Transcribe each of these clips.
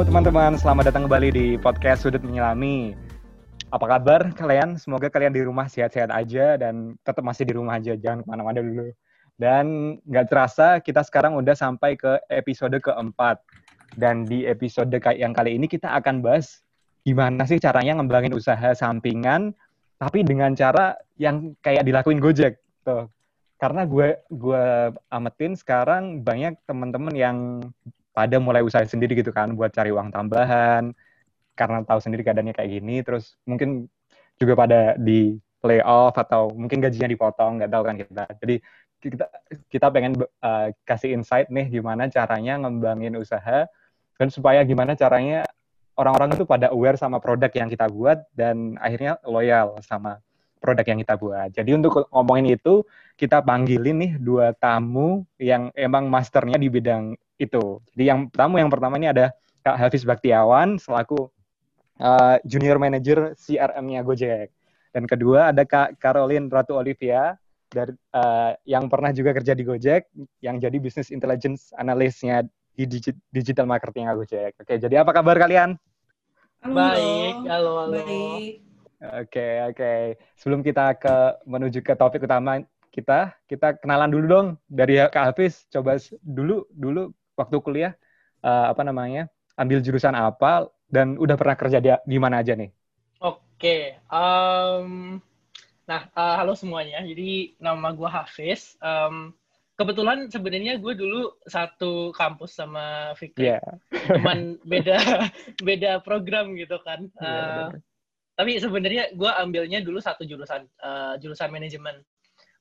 teman-teman, selamat datang kembali di podcast Sudut Menyelami. Apa kabar kalian? Semoga kalian di rumah sehat-sehat aja dan tetap masih di rumah aja, jangan ke mana-mana dulu. Dan nggak terasa kita sekarang udah sampai ke episode keempat. Dan di episode yang kali ini kita akan bahas gimana sih caranya ngembangin usaha sampingan, tapi dengan cara yang kayak dilakuin Gojek. Tuh. Karena gue gue ametin sekarang banyak teman-teman yang pada mulai usaha sendiri gitu kan buat cari uang tambahan karena tahu sendiri keadaannya kayak gini terus mungkin juga pada di layoff atau mungkin gajinya dipotong nggak tahu kan kita. Jadi kita kita pengen uh, kasih insight nih gimana caranya ngembangin usaha dan supaya gimana caranya orang-orang itu pada aware sama produk yang kita buat dan akhirnya loyal sama produk yang kita buat. Jadi untuk ngomongin itu kita panggilin nih dua tamu yang emang masternya di bidang itu. Jadi yang tamu yang pertama ini ada Kak Hafiz Baktiawan selaku uh, junior manager CRM-nya Gojek. Dan kedua ada Kak Caroline Ratu Olivia dari uh, yang pernah juga kerja di Gojek, yang jadi business intelligence analystnya di digital marketing Gojek. Oke, jadi apa kabar kalian? Halo. Baik, halo, halo. Baik. Oke, oke. Sebelum kita ke menuju ke topik utama kita, kita kenalan dulu dong dari Kak Hafiz. Coba dulu dulu waktu kuliah uh, apa namanya ambil jurusan apa dan udah pernah kerja di, di mana aja nih? Oke, um, nah uh, halo semuanya. Jadi nama gue Hafiz. Um, kebetulan sebenarnya gue dulu satu kampus sama Fikri, yeah. cuman beda beda program gitu kan. Uh, iya, yeah, tapi sebenarnya gue ambilnya dulu satu jurusan uh, jurusan manajemen.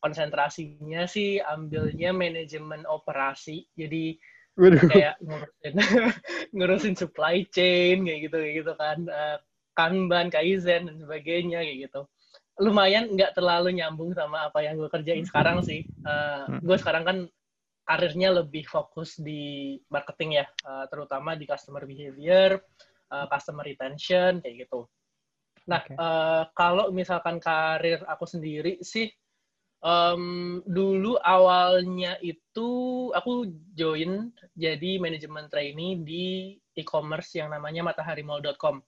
Konsentrasinya sih ambilnya manajemen operasi. Jadi Waduh. kayak ngurusin ngurusin supply chain kayak gitu kayak gitu kan uh, kanban kaizen dan sebagainya kayak gitu lumayan nggak terlalu nyambung sama apa yang gue kerjain sekarang sih uh, gue sekarang kan karirnya lebih fokus di marketing ya uh, terutama di customer behavior uh, customer retention kayak gitu nah okay. uh, kalau misalkan karir aku sendiri sih Um, dulu awalnya itu aku join jadi manajemen trainee di e-commerce yang namanya mataharimall.com.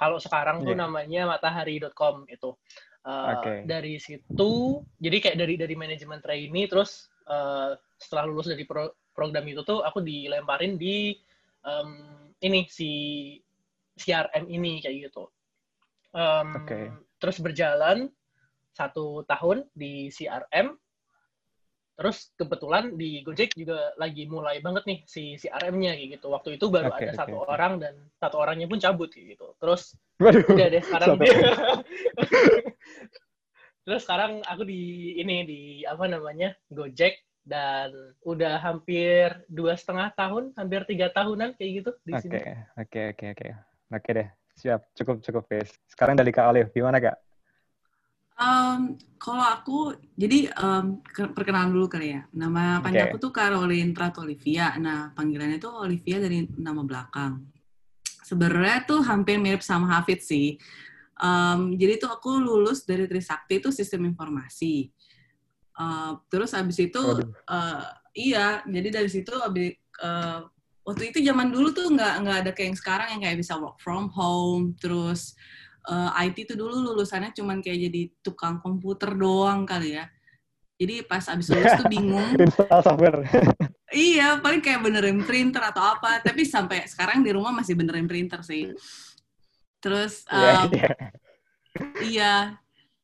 Kalau sekarang yeah. tuh iya. namanya matahari.com itu. Uh, okay. Dari situ, jadi kayak dari dari manajemen trainee, terus uh, setelah lulus dari pro, program itu tuh aku dilemparin di um, ini si CRM ini kayak gitu. Um, okay. Terus berjalan satu tahun di CRM. Terus kebetulan di Gojek juga lagi mulai banget nih si CRM-nya gitu. Waktu itu baru okay, ada okay, satu okay. orang dan satu orangnya pun cabut gitu. Terus Waduh, udah deh sekarang Terus sekarang aku di ini di apa namanya Gojek dan udah hampir dua setengah tahun, hampir tiga tahunan kayak gitu di okay, sini. Oke, oke, oke, oke. Oke deh, siap. Cukup, cukup, guys. Sekarang dari Kak Alif, gimana Kak? Um, kalau aku, jadi um, perkenalan dulu kali ya. Nama panjang okay. aku tuh Caroline Prat Olivia. Nah, panggilannya tuh Olivia dari nama belakang. Sebenarnya tuh hampir mirip sama Hafid sih. Um, jadi tuh aku lulus dari Trisakti itu sistem informasi. Uh, terus abis itu, uh, iya, jadi dari situ abis, uh, waktu itu zaman dulu tuh nggak nggak ada kayak yang sekarang yang kayak bisa work from home, terus uh, eh, IT tuh dulu lulusannya cuman kayak jadi tukang komputer doang kali ya. Jadi pas abis lulus tuh bingung. software. iya, paling kayak benerin printer atau apa. Tapi sampai sekarang di rumah masih benerin printer sih. Terus, um, yeah, yeah. iya,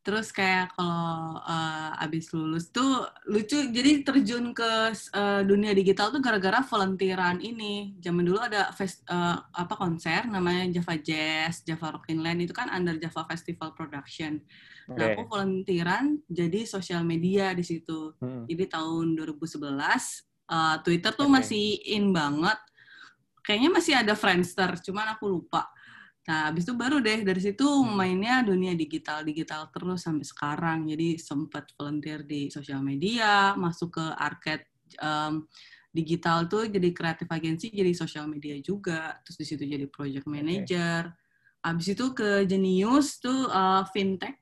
Terus kayak kalau uh, abis lulus tuh lucu, jadi terjun ke uh, dunia digital tuh gara-gara volunteeran ini. Zaman dulu ada fest, uh, apa konser namanya Java Jazz, Java Rockin' Land itu kan under Java Festival Production. Okay. Nah aku volunteeran jadi sosial media di situ. Hmm. Jadi tahun 2011 uh, Twitter tuh okay. masih in banget. Kayaknya masih ada Friendster, cuman aku lupa. Nah, habis itu baru deh dari situ hmm. mainnya dunia digital digital terus sampai sekarang. Jadi sempat volunteer di sosial media, masuk ke arcade um, digital tuh jadi kreatif agensi, jadi sosial media juga. Terus di situ jadi project manager. Okay. Habis itu ke Genius tuh uh, fintech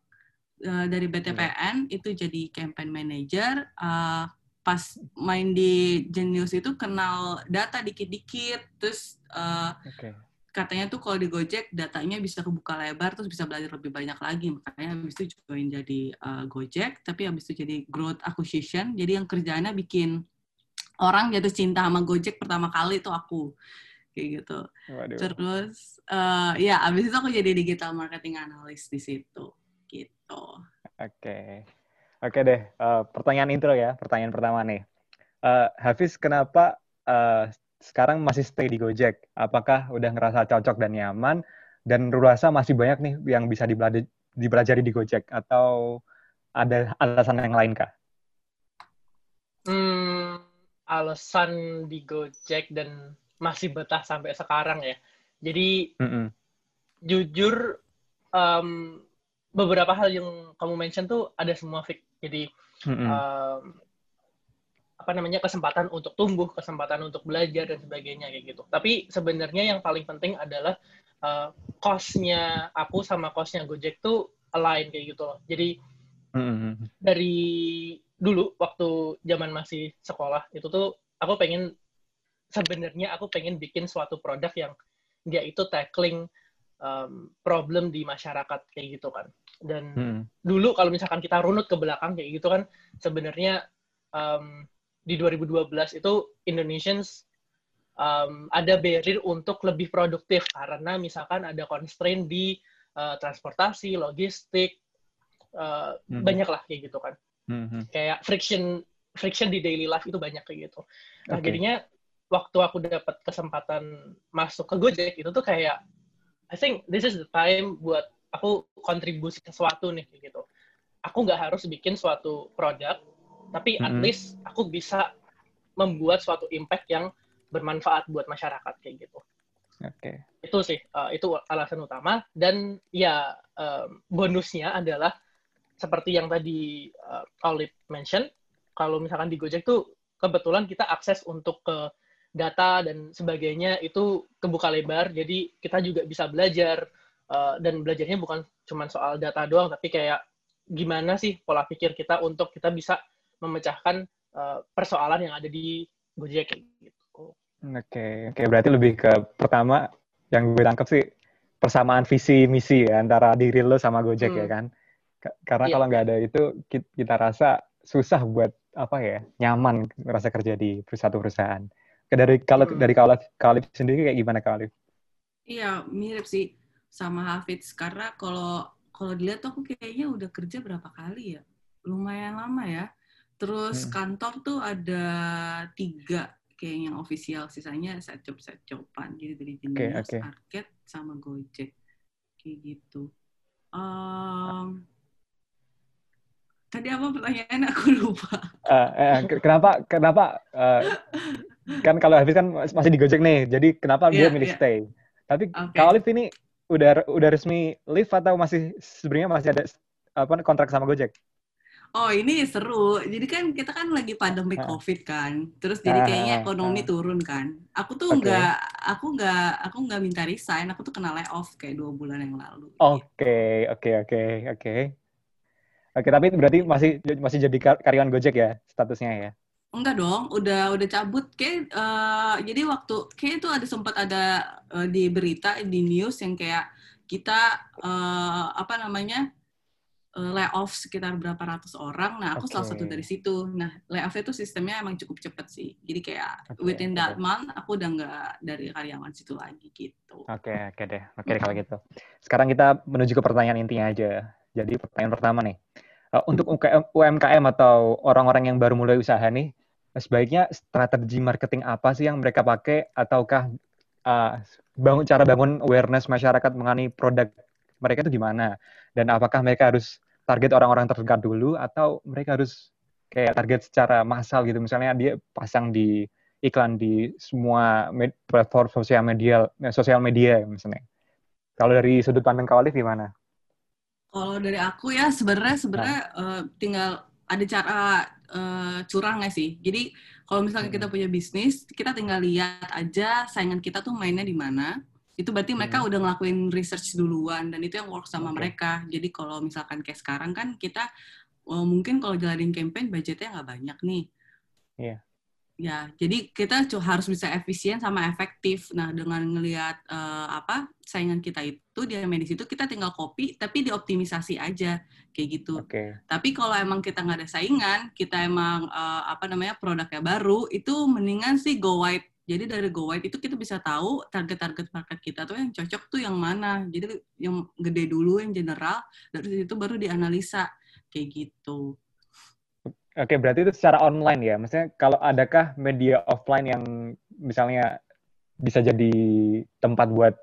uh, dari BTPN hmm. itu jadi campaign manager. Uh, pas main di Genius itu kenal data dikit-dikit terus uh, okay. Katanya tuh kalau di Gojek datanya bisa kebuka lebar terus bisa belajar lebih banyak lagi makanya habis itu join jadi uh, Gojek tapi habis itu jadi growth acquisition jadi yang kerjanya bikin orang jatuh cinta sama Gojek pertama kali itu aku kayak gitu. Waduh. Terus uh, ya abis itu aku jadi digital marketing analyst di situ gitu. Oke. Okay. Oke okay deh, uh, pertanyaan intro ya, pertanyaan pertama nih. Uh, Hafiz, kenapa uh, sekarang masih stay di Gojek? Apakah udah ngerasa cocok dan nyaman? Dan rasa masih banyak nih yang bisa dipelajari di Gojek? Atau ada alasan yang lain kah? Hmm, alasan di Gojek dan masih betah sampai sekarang ya. Jadi mm -hmm. jujur um, beberapa hal yang kamu mention tuh ada semua fix. Jadi mm um, apa namanya kesempatan untuk tumbuh, kesempatan untuk belajar dan sebagainya kayak gitu. Tapi sebenarnya yang paling penting adalah uh, cost-nya aku sama cost-nya Gojek tuh align kayak gitu loh. Jadi mm -hmm. dari dulu waktu zaman masih sekolah itu tuh aku pengen sebenarnya aku pengen bikin suatu produk yang dia itu tackling um, problem di masyarakat kayak gitu kan. Dan hmm. dulu kalau misalkan kita runut ke belakang kayak gitu kan, sebenarnya um, di 2012 itu Indonesians um, ada barrier untuk lebih produktif karena misalkan ada constraint di uh, transportasi, logistik, uh, hmm. banyak lah kayak gitu kan. Hmm. Kayak friction friction di daily life itu banyak kayak gitu. Nah, okay. jadinya waktu aku dapat kesempatan masuk ke Gojek itu tuh kayak I think this is the time buat aku kontribusi sesuatu nih gitu. Aku nggak harus bikin suatu produk, tapi at least aku bisa membuat suatu impact yang bermanfaat buat masyarakat kayak gitu. Oke. Okay. Itu sih, uh, itu alasan utama. Dan ya um, bonusnya adalah seperti yang tadi uh, mention, kalau misalkan di Gojek tuh kebetulan kita akses untuk ke data dan sebagainya itu kebuka lebar jadi kita juga bisa belajar uh, dan belajarnya bukan cuma soal data doang tapi kayak gimana sih pola pikir kita untuk kita bisa memecahkan uh, persoalan yang ada di Gojek gitu. Oke, okay. oke okay, berarti lebih ke pertama yang gue tangkap sih persamaan visi misi ya antara diri lo sama Gojek ya hmm. ya kan. Karena yeah. kalau nggak ada itu kita rasa susah buat apa ya nyaman rasa kerja di satu perusahaan. Dari kalau hmm. dari Khalif, Khalif sendiri kayak gimana Khalif? Iya, mirip sih sama Hafidz karena kalau kalau dilihat tuh aku kayaknya udah kerja berapa kali ya. Lumayan lama ya. Terus hmm. kantor tuh ada tiga kayak yang official, sisanya set job set joban. Jadi dari jenis okay, okay. Arcade sama Gojek kayak gitu. Um, tadi apa pertanyaan aku lupa. Uh, eh, kenapa kenapa uh, kan kalau Hafiz kan masih di Gojek nih, jadi kenapa yeah, dia milih yeah. stay? Tapi okay. kalau Alif ini udah udah resmi leave atau masih sebenarnya masih ada apa kontrak sama Gojek? Oh ini seru. Jadi kan kita kan lagi pandemi uh. COVID kan. Terus jadi kayaknya ekonomi uh. turun kan. Aku tuh okay. nggak, aku nggak, aku nggak minta resign. Aku tuh kena layoff kayak dua bulan yang lalu. Oke, oke, oke, oke. Oke, tapi berarti masih masih jadi karyawan Gojek ya statusnya ya? Enggak dong, udah udah cabut. Kayak uh, jadi waktu kayak itu ada sempat ada uh, di berita di news yang kayak kita uh, apa namanya layoff sekitar berapa ratus orang. Nah, aku okay. salah satu dari situ. Nah, layoff itu sistemnya emang cukup cepet sih. Jadi kayak okay. within that month aku udah nggak dari karyawan situ lagi gitu. Oke, okay, oke okay deh. Oke okay, kalau gitu. Sekarang kita menuju ke pertanyaan intinya aja. Jadi pertanyaan pertama nih. Uh, untuk UMKM atau orang-orang yang baru mulai usaha nih, sebaiknya strategi marketing apa sih yang mereka pakai ataukah uh, bangun cara bangun awareness masyarakat mengenai produk mereka itu gimana dan apakah mereka harus target orang-orang terdekat dulu atau mereka harus kayak target secara massal gitu misalnya dia pasang di iklan di semua platform sosial media sosial media misalnya kalau dari sudut pandang Kawalif gimana? Kalau dari aku ya sebenarnya sebenarnya nah. uh, tinggal ada cara uh, curang nggak sih? Jadi kalau misalnya kita hmm. punya bisnis, kita tinggal lihat aja saingan kita tuh mainnya di mana. Itu berarti mereka hmm. udah ngelakuin research duluan dan itu yang work sama okay. mereka. Jadi kalau misalkan kayak sekarang kan kita oh, mungkin kalau jalanin campaign budgetnya nggak banyak nih. Iya. Ya, jadi kita harus bisa efisien sama efektif. Nah, dengan ngelihat uh, apa saingan kita itu di medis itu kita tinggal copy tapi dioptimisasi aja kayak gitu. Okay. Tapi kalau emang kita nggak ada saingan, kita emang uh, apa namanya produknya baru, itu mendingan sih go wide. Jadi dari go wide itu kita bisa tahu target-target market kita tuh yang cocok tuh yang mana. Jadi yang gede dulu yang general, dari situ baru dianalisa kayak gitu. Oke, berarti itu secara online ya. Maksudnya kalau adakah media offline yang misalnya bisa jadi tempat buat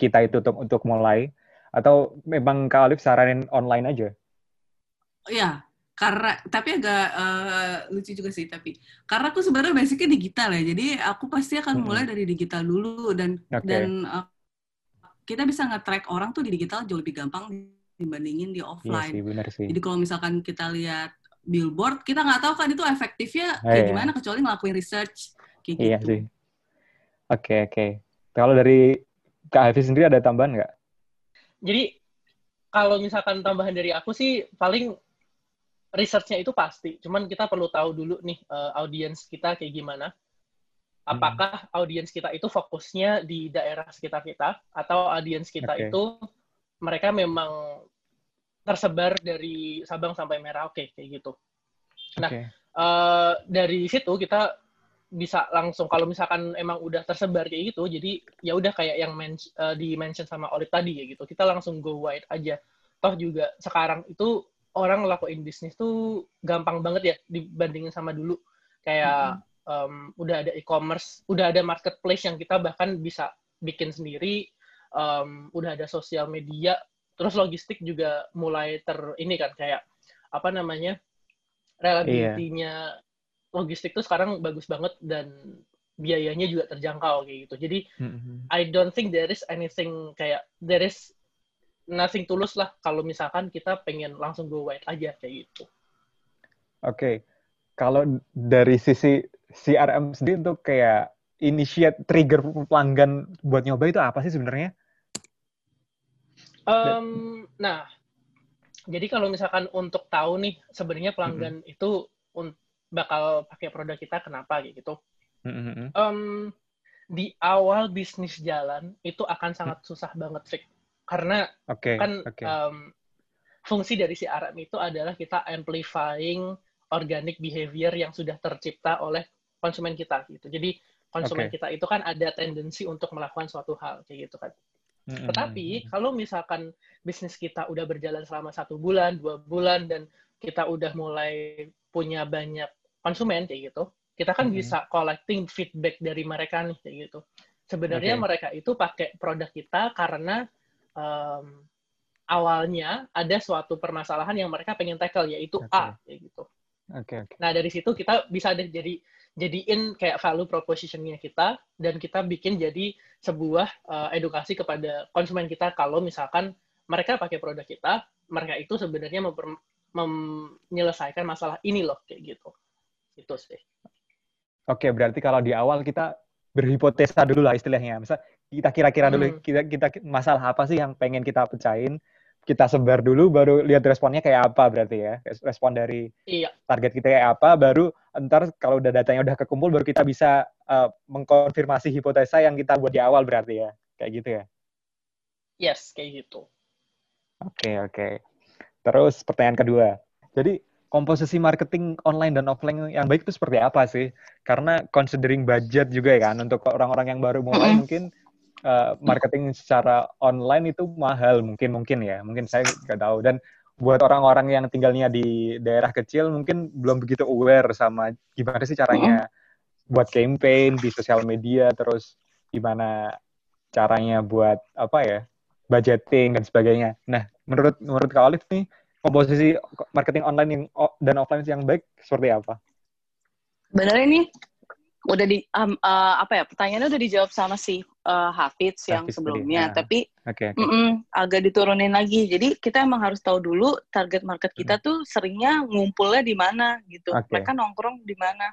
kita itu untuk untuk mulai atau memang Kak Alif saranin online aja? Iya, karena tapi agak uh, lucu juga sih tapi karena aku sebenarnya basicnya digital ya. Jadi aku pasti akan mulai dari digital dulu dan okay. dan uh, kita bisa nge-track orang tuh di digital jauh lebih gampang dibandingin di offline. Iya sih, benar sih. Jadi kalau misalkan kita lihat billboard kita nggak tahu kan itu efektifnya oh, kayak iya. gimana kecuali ngelakuin research kayak iya gitu. sih oke okay, oke okay. kalau dari kak Hafiz sendiri ada tambahan nggak jadi kalau misalkan tambahan dari aku sih paling researchnya itu pasti cuman kita perlu tahu dulu nih uh, audiens kita kayak gimana apakah hmm. audiens kita itu fokusnya di daerah sekitar kita atau audiens kita okay. itu mereka memang tersebar dari Sabang sampai Merauke kayak gitu. Nah, okay. uh, eh, dari situ kita bisa langsung kalau misalkan emang udah tersebar kayak gitu, jadi ya udah kayak yang men uh, di mention sama Olip tadi ya gitu. Kita langsung go wide aja. Toh juga sekarang itu orang ngelakuin bisnis tuh gampang banget ya dibandingin sama dulu. Kayak mm -hmm. um, udah ada e-commerce, udah ada marketplace yang kita bahkan bisa bikin sendiri, um, udah ada sosial media terus logistik juga mulai ter ini kan kayak apa namanya reliability-nya yeah. logistik tuh sekarang bagus banget dan biayanya juga terjangkau kayak gitu. Jadi mm-hmm. I don't think there is anything kayak there is nothing tulus lah kalau misalkan kita pengen langsung go wide aja kayak gitu. Oke. Okay. Kalau dari sisi CRM sendiri untuk kayak initiate trigger pelanggan buat nyoba itu apa sih sebenarnya? Um, nah, jadi kalau misalkan untuk tahu nih sebenarnya pelanggan mm-hmm. itu bakal pakai produk kita kenapa gitu. Mm-hmm. Um, di awal bisnis jalan itu akan sangat susah banget Fik. Karena okay, kan okay. Um, fungsi dari si CRM itu adalah kita amplifying organic behavior yang sudah tercipta oleh konsumen kita gitu. Jadi konsumen okay. kita itu kan ada tendensi untuk melakukan suatu hal kayak gitu kan. Mm-hmm. Tetapi kalau misalkan bisnis kita udah berjalan selama satu bulan, dua bulan, dan kita udah mulai punya banyak konsumen kayak gitu, kita kan mm-hmm. bisa collecting feedback dari mereka nih kayak gitu. Sebenarnya okay. mereka itu pakai produk kita karena um, awalnya ada suatu permasalahan yang mereka pengen tackle yaitu okay. A kayak gitu. Okay, okay. Nah dari situ kita bisa deh jadi jadiin kayak value propositionnya kita dan kita bikin jadi sebuah uh, edukasi kepada konsumen kita kalau misalkan mereka pakai produk kita, mereka itu sebenarnya menyelesaikan masalah ini loh kayak gitu. Itu sih. Oke, berarti kalau di awal kita berhipotesa dulu lah istilahnya. Misal kita kira-kira dulu hmm. kita kita masalah apa sih yang pengen kita pecahin? Kita sebar dulu baru lihat responnya kayak apa berarti ya. Respon dari iya. target kita kayak apa baru ntar kalau udah datanya udah kekumpul baru kita bisa uh, mengkonfirmasi hipotesa yang kita buat di awal berarti ya. Kayak gitu ya? Yes kayak gitu. Oke okay, oke. Okay. terus pertanyaan kedua. Jadi komposisi marketing online dan offline yang baik itu seperti apa sih? Karena considering budget juga ya kan untuk orang-orang yang baru mulai mungkin uh, marketing secara online itu mahal mungkin mungkin ya mungkin saya nggak tahu dan buat orang-orang yang tinggalnya di daerah kecil mungkin belum begitu aware sama gimana sih caranya buat campaign di sosial media terus gimana caranya buat apa ya budgeting dan sebagainya. Nah, menurut menurut Kak Olive nih komposisi marketing online yang dan offline yang baik seperti apa? Benar ini udah di um, uh, apa ya pertanyaannya udah dijawab sama si uh, Hafiz yang sebelumnya, ya. tapi okay, okay. Mm -mm, agak diturunin lagi. Jadi kita emang harus tahu dulu target market kita hmm. tuh seringnya ngumpulnya di mana gitu. Okay. Mereka nongkrong di mana.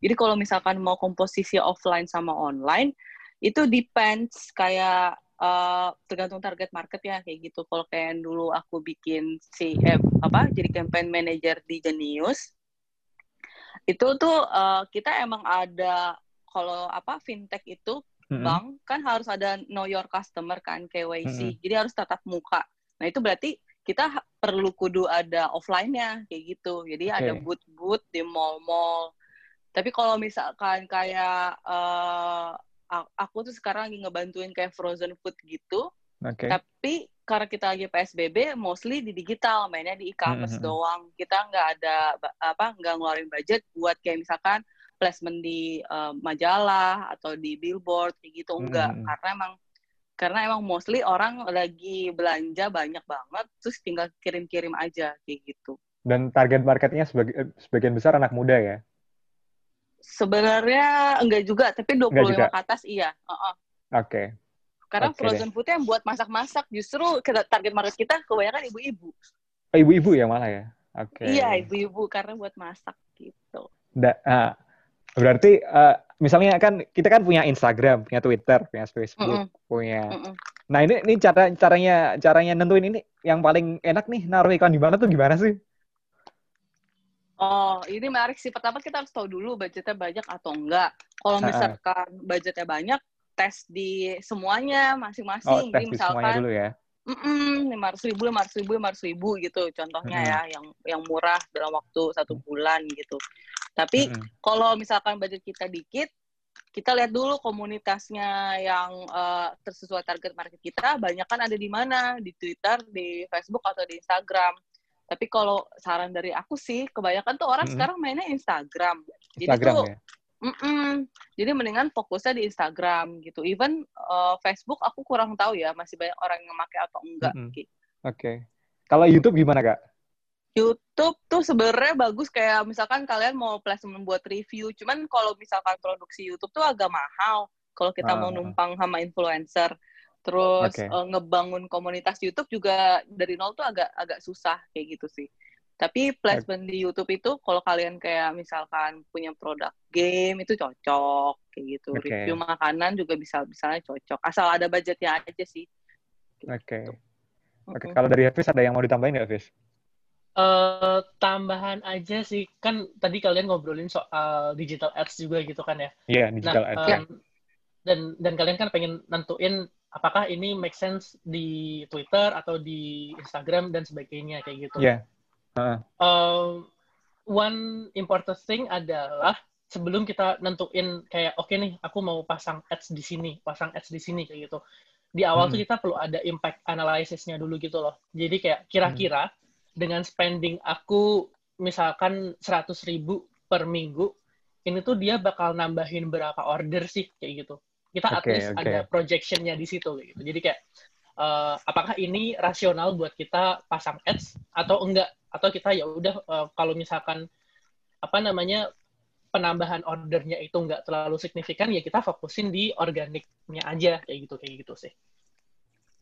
Jadi kalau misalkan mau komposisi offline sama online, itu depends kayak uh, tergantung target market ya kayak gitu. Kalau kayak dulu aku bikin si eh, apa jadi campaign manager di Genius, Itu tuh uh, kita emang ada kalau apa fintech itu mm-hmm. bank kan harus ada know your customer kan KYC. Mm-hmm. Jadi harus tatap muka. Nah, itu berarti kita perlu kudu ada offline-nya kayak gitu. Jadi okay. ada booth-booth di mall-mall. Tapi kalau misalkan kayak uh, aku tuh sekarang lagi ngebantuin kayak frozen food gitu. Okay. Tapi karena kita lagi PSBB, mostly di digital, mainnya di e-commerce mm -hmm. doang. Kita nggak ada apa, nggak ngeluarin budget buat kayak misalkan placement di uh, majalah atau di billboard kayak gitu enggak, mm -hmm. karena emang karena emang mostly orang lagi belanja banyak banget, terus tinggal kirim-kirim aja kayak gitu. Dan target marketnya eh, sebagian besar anak muda ya? Sebenarnya enggak juga, tapi 25 ke atas iya. Uh -uh. Oke. Okay. Karena okay. frozen food yang buat masak-masak justru target market kita kebanyakan ibu-ibu. Oh, ibu-ibu ya malah ya. Oke. Okay. Iya, ibu-ibu karena buat masak gitu. Da, uh, berarti uh, misalnya kan kita kan punya Instagram, punya Twitter, punya Facebook, mm -mm. punya. Mm -mm. Nah, ini ini cara caranya caranya nentuin ini yang paling enak nih naruh iklan di mana tuh gimana sih? Oh, ini menarik sih. Pertama kita harus tahu dulu budgetnya banyak atau enggak. Kalau misalkan budgetnya banyak, tes di semuanya masing-masing. Oh, tes Jadi misalkan dulu ya. lima ratus ribu, lima ratus ribu, lima ratus ribu gitu contohnya mm -hmm. ya, yang yang murah dalam waktu satu bulan gitu. Tapi mm -hmm. kalau misalkan budget kita dikit, kita lihat dulu komunitasnya yang uh, tersesuai target market kita, banyak kan ada di mana, di Twitter, di Facebook atau di Instagram. Tapi kalau saran dari aku sih, kebanyakan tuh orang mm -hmm. sekarang mainnya Instagram. Jadi Instagram, tuh ya? Mm-mm. Jadi mendingan fokusnya di Instagram gitu. Even uh, Facebook aku kurang tahu ya, masih banyak orang yang pakai atau enggak. Mm-hmm. Oke. Okay. Kalau YouTube gimana kak? YouTube tuh sebenarnya bagus kayak misalkan kalian mau placement buat review. Cuman kalau misalkan produksi YouTube tuh agak mahal. Kalau kita uh. mau ah. numpang sama influencer. Terus okay. uh, ngebangun komunitas YouTube juga dari nol tuh agak agak susah kayak gitu sih. Tapi placement di YouTube itu kalau kalian kayak misalkan punya produk game itu cocok kayak gitu. Okay. Review makanan juga bisa misalnya cocok. Asal ada budgetnya aja sih. Oke. Okay. Oke, okay. kalau dari Hafiz ada yang mau ditambahin nggak, Hafiz? Uh, tambahan aja sih kan tadi kalian ngobrolin soal digital ads juga gitu kan ya. Iya, yeah, digital nah, ads. Um, Dan dan kalian kan pengen nentuin apakah ini make sense di Twitter atau di Instagram dan sebagainya kayak gitu. Iya. Yeah. Uh. Um, one important thing adalah sebelum kita nentuin kayak oke okay nih aku mau pasang ads di sini, pasang ads di sini kayak gitu. Di awal hmm. tuh kita perlu ada impact analysisnya dulu gitu loh. Jadi kayak kira-kira hmm. Dengan spending aku misalkan 100 ribu per minggu, ini tuh dia bakal nambahin berapa order sih kayak gitu. Kita okay, at least okay. ada projectionnya di situ gitu. Jadi kayak uh, apakah ini rasional buat kita pasang ads atau enggak atau kita ya udah uh, kalau misalkan apa namanya penambahan ordernya itu nggak terlalu signifikan ya kita fokusin di organiknya aja kayak gitu kayak gitu sih.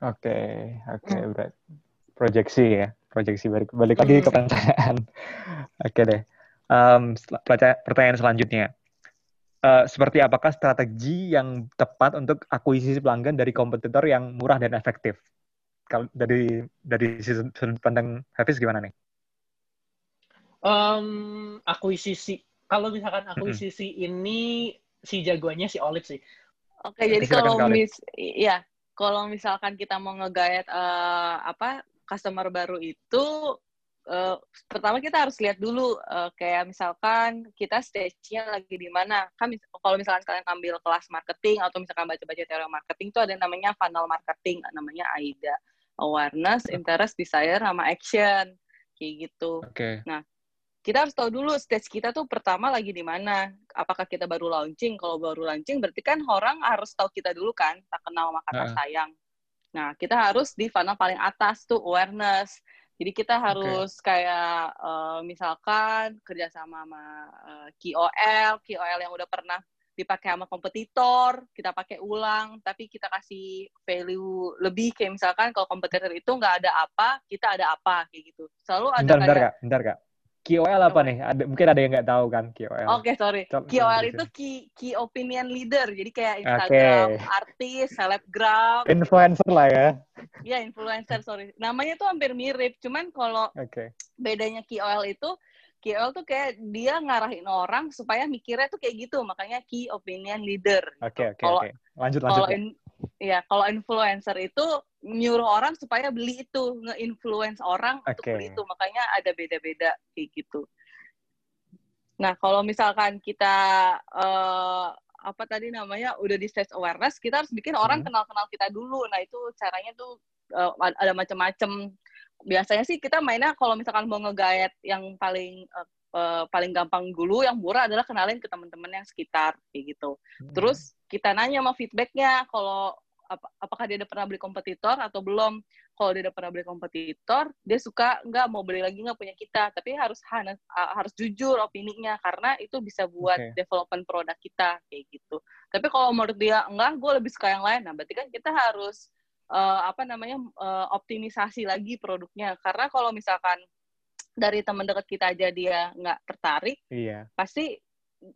Oke okay, oke okay, hmm. proyeksi ya proyeksi balik balik lagi hmm. ke pertanyaan. oke okay deh. Um, pertanyaan selanjutnya. Uh, seperti apakah strategi yang tepat untuk akuisisi pelanggan dari kompetitor yang murah dan efektif? Kalau dari dari sudut pandang Hafiz gimana nih? Um, akuisisi. Kalau misalkan akuisisi mm -hmm. ini si jagoannya si Olive sih. Oke, jadi kalau mis ya, kalau misalkan kita mau ngegayat uh, apa customer baru itu uh, pertama kita harus lihat dulu uh, kayak misalkan kita stage-nya lagi di mana. Kan mis kalau misalkan kalian ambil kelas marketing atau misalkan baca-baca teori marketing itu ada namanya funnel marketing, namanya AIDA. Awareness, interest, desire, sama action. Kayak gitu. Okay. Nah, kita harus tahu dulu stage kita tuh pertama lagi di mana. Apakah kita baru launching? Kalau baru launching berarti kan orang harus tahu kita dulu kan, tak kenal maka tak sayang. Nah, kita harus di funnel paling atas tuh awareness. Jadi kita harus okay. kayak uh, misalkan kerjasama sama uh, KOL, KOL yang udah pernah dipakai sama kompetitor, kita pakai ulang, tapi kita kasih value lebih kayak misalkan kalau kompetitor itu nggak ada apa, kita ada apa kayak gitu. Selalu ada bentar, kayak, bentar kak, bentar kak. KOL apa nih? Ada mungkin ada yang nggak tahu kan KOL. Oke, okay, sorry. Coba, KOL itu key, key opinion leader. Jadi kayak Instagram, okay. artis, selebgram. Influencer lah ya. Iya, influencer, sorry. Namanya tuh hampir mirip, cuman kalau okay. bedanya KOL itu KOL tuh kayak dia ngarahin orang supaya mikirnya tuh kayak gitu, makanya key opinion leader. Oke, oke, oke. Lanjut, lanjut. Kalau ya. Ya, kalau influencer itu nyuruh orang supaya beli itu, nge-influence orang okay. untuk beli itu, makanya ada beda-beda kayak gitu. Nah, kalau misalkan kita uh, apa tadi namanya udah di stage awareness, kita harus bikin orang hmm. kenal-kenal kita dulu. Nah, itu caranya tuh uh, ada macam-macam biasanya sih kita mainnya kalau misalkan mau ngegayat yang paling uh, uh, paling gampang dulu yang murah adalah kenalin ke teman-teman yang sekitar kayak gitu. Hmm. Terus kita nanya sama feedbacknya kalau ap apakah dia udah pernah beli kompetitor atau belum. Kalau dia udah pernah beli kompetitor, dia suka nggak mau beli lagi nggak punya kita. Tapi harus harus jujur opininya karena itu bisa buat okay. development produk kita kayak gitu. Tapi kalau menurut dia enggak, gue lebih suka yang lain. Nah berarti kan kita harus uh, apa namanya uh, optimisasi lagi produknya karena kalau misalkan dari teman dekat kita aja dia nggak tertarik iya. pasti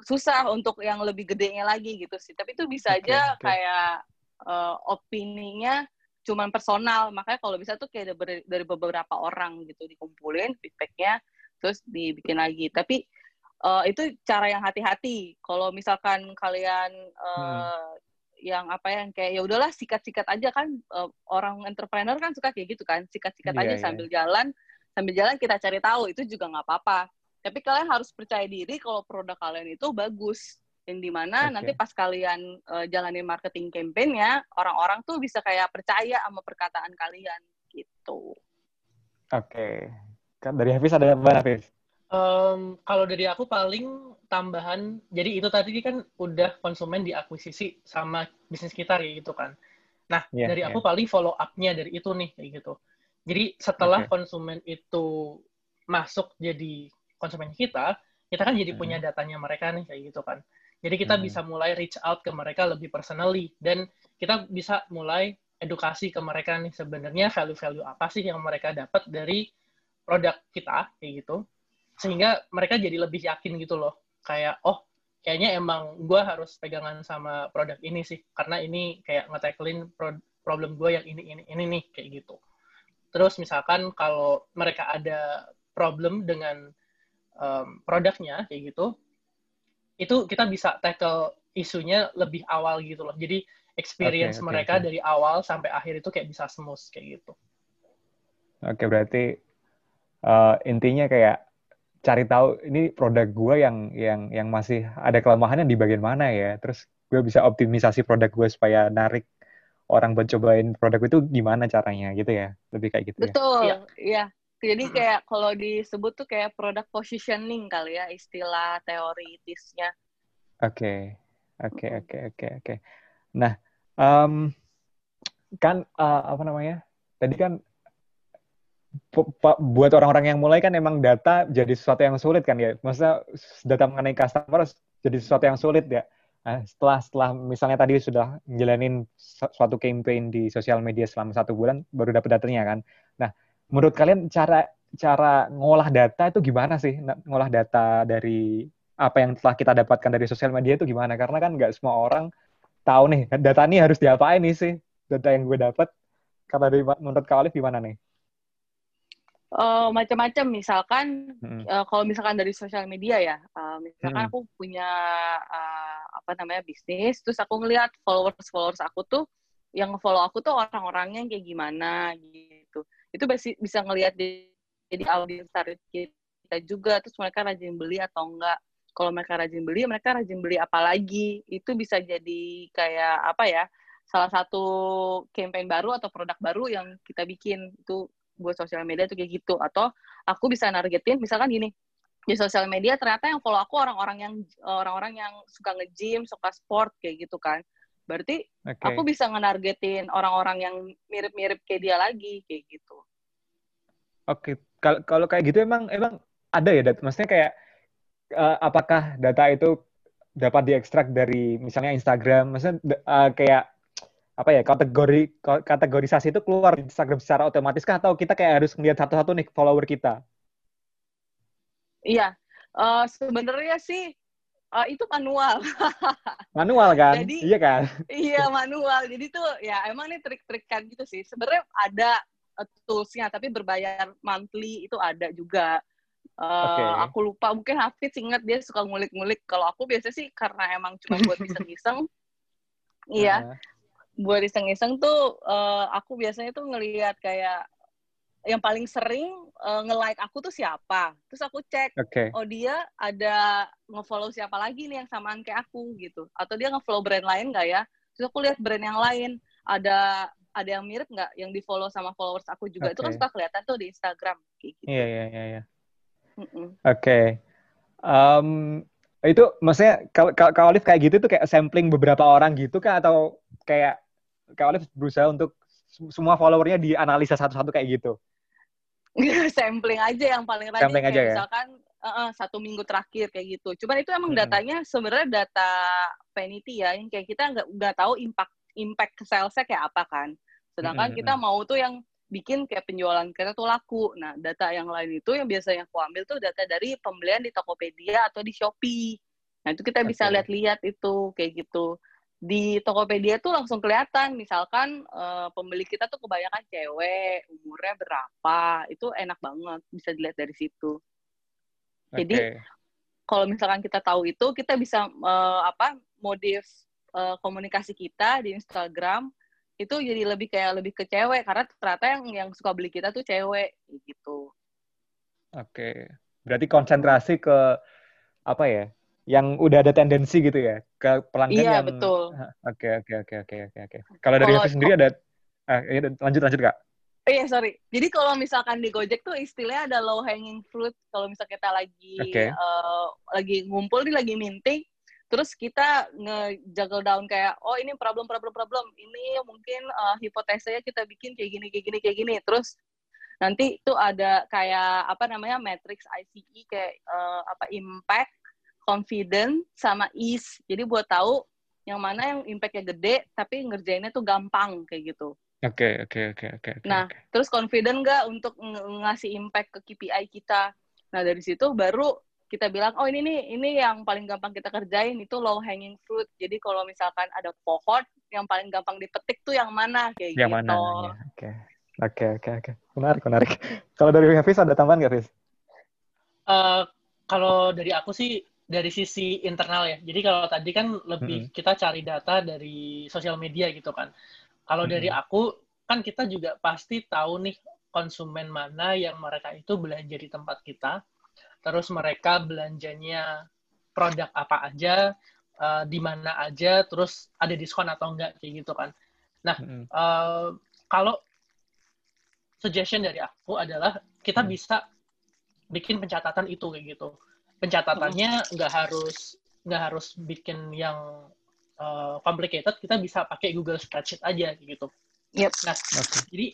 susah untuk yang lebih gedenya lagi gitu sih tapi itu bisa okay, aja okay. kayak uh, opininya cuman personal makanya kalau bisa tuh kayak dari, dari beberapa orang gitu dikumpulin feedbacknya terus dibikin lagi tapi uh, itu cara yang hati-hati kalau misalkan kalian uh, hmm yang apa yang kayak ya udahlah sikat-sikat aja kan uh, orang entrepreneur kan suka kayak gitu kan sikat-sikat yeah, aja yeah. sambil jalan sambil jalan kita cari tahu itu juga nggak apa-apa tapi kalian harus percaya diri kalau produk kalian itu bagus yang di mana okay. nanti pas kalian uh, jalanin marketing campaign ya orang-orang tuh bisa kayak percaya sama perkataan kalian gitu. Oke, okay. dari Hafiz ada apa Hafiz? Um, kalau dari aku paling tambahan, jadi itu tadi kan udah konsumen diakuisisi sama bisnis kita ya gitu kan. Nah, yeah, dari yeah. aku paling follow up-nya dari itu nih kayak gitu. Jadi setelah okay. konsumen itu masuk jadi konsumen kita, kita kan jadi punya hmm. datanya mereka nih kayak gitu kan. Jadi kita hmm. bisa mulai reach out ke mereka lebih personally dan kita bisa mulai edukasi ke mereka nih sebenarnya value-value apa sih yang mereka dapat dari produk kita kayak gitu sehingga mereka jadi lebih yakin gitu loh kayak oh kayaknya emang gue harus pegangan sama produk ini sih karena ini kayak nge-tackling pro problem gue yang ini ini ini nih kayak gitu terus misalkan kalau mereka ada problem dengan um, produknya kayak gitu itu kita bisa tackle isunya lebih awal gitu loh. Jadi experience okay, okay, mereka okay. dari awal sampai akhir itu kayak bisa smooth kayak gitu. Oke okay, berarti uh, intinya kayak cari tahu ini produk gue yang yang yang masih ada kelemahannya di bagian mana ya? Terus gue bisa optimisasi produk gue supaya narik orang buat cobain produk itu gimana caranya gitu ya lebih kayak gitu ya? betul ya. iya jadi kayak kalau disebut tuh kayak produk positioning kali ya istilah teoritisnya oke oke oke oke oke nah um, kan uh, apa namanya tadi kan buat orang-orang yang mulai kan emang data jadi sesuatu yang sulit kan ya. Maksudnya data mengenai customer jadi sesuatu yang sulit ya. Nah, setelah setelah misalnya tadi sudah menjalanin suatu campaign di sosial media selama satu bulan baru dapat datanya kan. Nah, menurut kalian cara cara ngolah data itu gimana sih? Ngolah data dari apa yang telah kita dapatkan dari sosial media itu gimana? Karena kan nggak semua orang tahu nih data ini harus diapain nih sih data yang gue dapat. Kalau dari menurut kalian gimana nih? Uh, macam-macam. Misalkan hmm. uh, kalau misalkan dari sosial media ya uh, misalkan hmm. aku punya uh, apa namanya bisnis terus aku ngelihat followers followers aku tuh yang follow aku tuh orang-orangnya kayak gimana gitu. Itu bisa bisa ngelihat di jadi audiens target kita juga terus mereka rajin beli atau enggak. Kalau mereka rajin beli mereka rajin beli apa lagi. Itu bisa jadi kayak apa ya salah satu campaign baru atau produk baru yang kita bikin. Itu buat sosial media tuh kayak gitu atau aku bisa nargetin misalkan gini di sosial media ternyata yang follow aku orang-orang yang orang-orang yang suka nge-gym, suka sport kayak gitu kan. Berarti okay. aku bisa nge-nargetin orang-orang yang mirip-mirip kayak dia lagi kayak gitu. Oke, okay. kalau kayak gitu emang emang ada ya, dat maksudnya kayak uh, apakah data itu dapat diekstrak dari misalnya Instagram, maksudnya uh, kayak apa ya kategori kategorisasi itu keluar di Instagram secara otomatis kah atau kita kayak harus melihat satu-satu nih follower kita? Iya, uh, sebenarnya sih uh, itu manual. manual kan? Jadi, iya kan? Iya manual. Jadi tuh ya emang nih trik-trik kan gitu sih. Sebenarnya ada uh, toolsnya tapi berbayar monthly itu ada juga. Uh, okay. Aku lupa, mungkin Hafiz ingat dia suka ngulik-ngulik. Kalau aku biasa sih karena emang cuma buat iseng-iseng. iya. Buat iseng-iseng tuh uh, aku biasanya tuh ngelihat kayak yang paling sering uh, nge-like aku tuh siapa. Terus aku cek, okay. oh dia ada nge-follow siapa lagi nih yang samaan kayak aku gitu. Atau dia nge-follow brand lain nggak ya? Terus aku lihat brand yang lain, ada ada yang mirip nggak yang di-follow sama followers aku juga. Okay. Itu kan suka kelihatan tuh di Instagram. Kayak gitu. Iya, iya, iya. iya. Oke. itu maksudnya kalau kalau Olive kayak gitu tuh kayak sampling beberapa orang gitu kan atau kayak kayak Olive berusaha untuk semua followernya dianalisa satu-satu kayak gitu? sampling aja yang paling rajin. Sampling aja ya? Misalkan uh, uh, satu minggu terakhir kayak gitu. Cuman itu emang hmm. datanya sebenarnya data vanity ya, yang kayak kita nggak nggak tahu impact impact ke salesnya kayak apa kan. Sedangkan hmm. kita mau tuh yang bikin kayak penjualan kita tuh laku. Nah, data yang lain itu yang biasanya aku ambil tuh data dari pembelian di Tokopedia atau di Shopee. Nah, itu kita bisa lihat-lihat itu kayak gitu di Tokopedia tuh langsung kelihatan misalkan uh, pembeli kita tuh kebanyakan cewek umurnya berapa itu enak banget bisa dilihat dari situ okay. jadi kalau misalkan kita tahu itu kita bisa uh, apa modif uh, komunikasi kita di Instagram itu jadi lebih kayak lebih ke cewek karena ternyata yang yang suka beli kita tuh cewek gitu oke okay. berarti konsentrasi ke apa ya yang udah ada tendensi gitu ya ke pelanggan iya, yang betul. Oke oke oke oke oke oke. Kalau dari Hafiz sendiri ada ah, ya, lanjut lanjut Kak. Oh iya, sorry. Jadi kalau misalkan di Gojek tuh istilahnya ada low hanging fruit. Kalau misalnya kita lagi okay. uh, eh, lagi ngumpul nih, lagi minting, terus kita nge-juggle down kayak, oh ini problem, problem, problem. Ini mungkin uh, hipotesanya kita bikin kayak gini, kayak gini, kayak gini. Terus nanti itu ada kayak apa namanya matrix ICE kayak uh, apa impact confident sama ease. Jadi buat tahu yang mana yang impactnya gede tapi ngerjainnya tuh gampang kayak gitu. Oke, okay, oke, okay, oke, okay, Nah, okay. terus confident nggak untuk ng ngasih impact ke KPI kita? Nah, dari situ baru kita bilang, oh ini nih, ini yang paling gampang kita kerjain, itu low hanging fruit. Jadi kalau misalkan ada pohon, yang paling gampang dipetik tuh yang mana, kayak yang gitu. Yang mana, oke. Oke, oke, oke. Menarik, menarik. kalau dari Hafiz ada tambahan nggak, Hafiz? Uh, kalau dari aku sih, dari sisi internal ya. Jadi kalau tadi kan lebih mm -hmm. kita cari data dari sosial media gitu kan. Kalau mm -hmm. dari aku kan kita juga pasti tahu nih konsumen mana yang mereka itu belanja di tempat kita. Terus mereka belanjanya produk apa aja, uh, di mana aja, terus ada diskon atau enggak kayak gitu kan. Nah, mm -hmm. uh, kalau suggestion dari aku adalah kita mm -hmm. bisa bikin pencatatan itu kayak gitu pencatatannya nggak harus nggak harus bikin yang uh, complicated kita bisa pakai Google Spreadsheet aja gitu yep. nah okay. jadi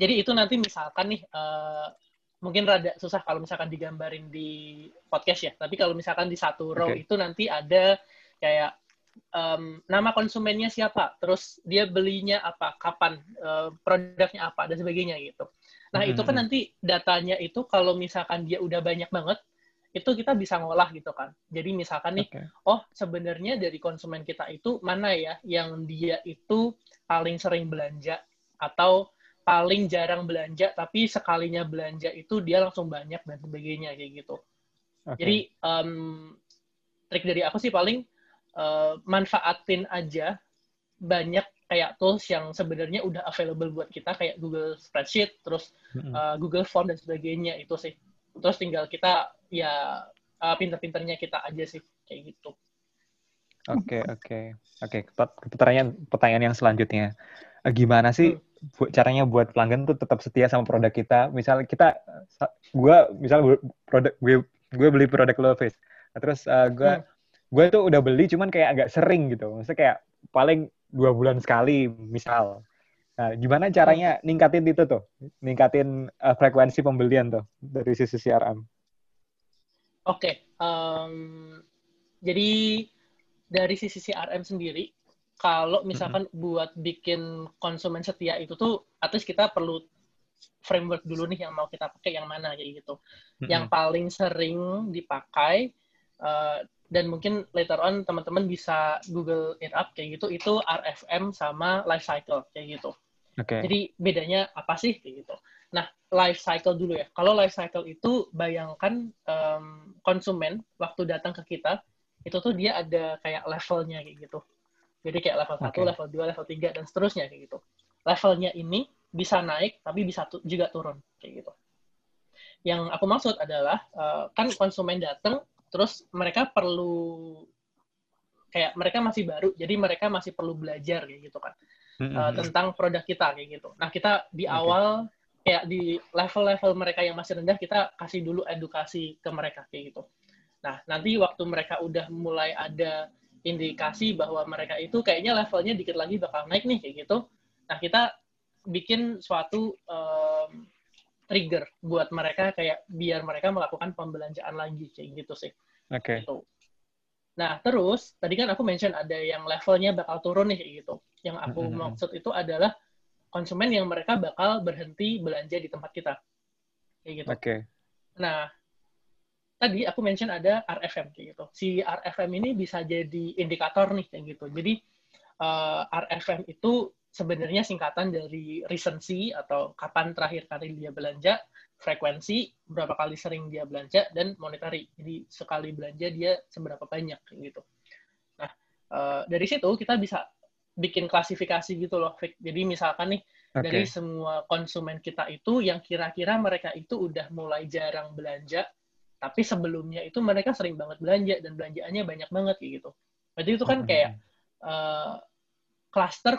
jadi itu nanti misalkan nih uh, mungkin rada susah kalau misalkan digambarin di podcast ya tapi kalau misalkan di satu row okay. itu nanti ada kayak um, nama konsumennya siapa, terus dia belinya apa, kapan, uh, produknya apa, dan sebagainya gitu. Nah, hmm. itu kan nanti datanya itu kalau misalkan dia udah banyak banget, itu kita bisa ngolah gitu kan. Jadi misalkan nih, okay. oh sebenarnya dari konsumen kita itu mana ya yang dia itu paling sering belanja atau paling jarang belanja tapi sekalinya belanja itu dia langsung banyak dan sebagainya kayak gitu. Okay. Jadi um, trik dari aku sih paling uh, manfaatin aja banyak kayak tools yang sebenarnya udah available buat kita kayak Google Spreadsheet, terus uh, Google Form dan sebagainya itu sih. Terus tinggal kita ya uh, pinter-pinternya kita aja sih kayak gitu. Oke okay, oke okay. oke. Okay. Pertanyaan pertanyaan yang selanjutnya, uh, gimana sih hmm. bu, caranya buat pelanggan tuh tetap setia sama produk kita? Misal kita, gue misal produk gue gue beli produk Loveface, nah, terus uh, gue hmm. gue tuh udah beli cuman kayak agak sering gitu, maksudnya kayak paling dua bulan sekali misal. Nah, gimana caranya hmm. ningkatin itu tuh, ningkatin uh, frekuensi pembelian tuh dari sisi CRM? Oke, okay. um, jadi dari sisi CRM sendiri, kalau misalkan mm -hmm. buat bikin konsumen setia itu tuh, at least kita perlu framework dulu nih yang mau kita pakai yang mana kayak gitu. Mm -hmm. Yang paling sering dipakai uh, dan mungkin later on teman-teman bisa Google it up kayak gitu, itu RFM sama life cycle kayak gitu. Okay. Jadi bedanya apa sih kayak gitu. Nah, life cycle dulu ya. Kalau life cycle itu bayangkan um, konsumen waktu datang ke kita itu tuh dia ada kayak levelnya kayak gitu. Jadi kayak level okay. 1, level 2, level 3 dan seterusnya kayak gitu. Levelnya ini bisa naik tapi bisa tu juga turun kayak gitu. Yang aku maksud adalah uh, kan konsumen datang terus mereka perlu kayak mereka masih baru jadi mereka masih perlu belajar kayak gitu kan. Mm -hmm. uh, tentang produk kita kayak gitu. Nah, kita di okay. awal kayak di level-level mereka yang masih rendah kita kasih dulu edukasi ke mereka kayak gitu. Nah, nanti waktu mereka udah mulai ada indikasi bahwa mereka itu kayaknya levelnya dikit lagi bakal naik nih kayak gitu. Nah, kita bikin suatu um, trigger buat mereka kayak biar mereka melakukan pembelanjaan lagi kayak gitu sih. Oke. Okay. Gitu. Nah, terus tadi kan aku mention ada yang levelnya bakal turun nih kayak gitu. Yang aku mm -hmm. maksud itu adalah konsumen yang mereka bakal berhenti belanja di tempat kita. Kayak gitu. Oke. Okay. Nah, tadi aku mention ada RFM kayak gitu. Si RFM ini bisa jadi indikator nih kayak gitu. Jadi uh, eh, RFM itu sebenarnya singkatan dari recency atau kapan terakhir kali dia belanja, frekuensi, berapa kali sering dia belanja, dan monetary. Jadi sekali belanja dia seberapa banyak kayak gitu. Nah, uh, dari situ kita bisa bikin klasifikasi gitu loh, Fik. Jadi misalkan nih okay. dari semua konsumen kita itu yang kira-kira mereka itu udah mulai jarang belanja, tapi sebelumnya itu mereka sering banget belanja dan belanjaannya banyak banget kayak gitu. Berarti itu kan hmm. kayak uh,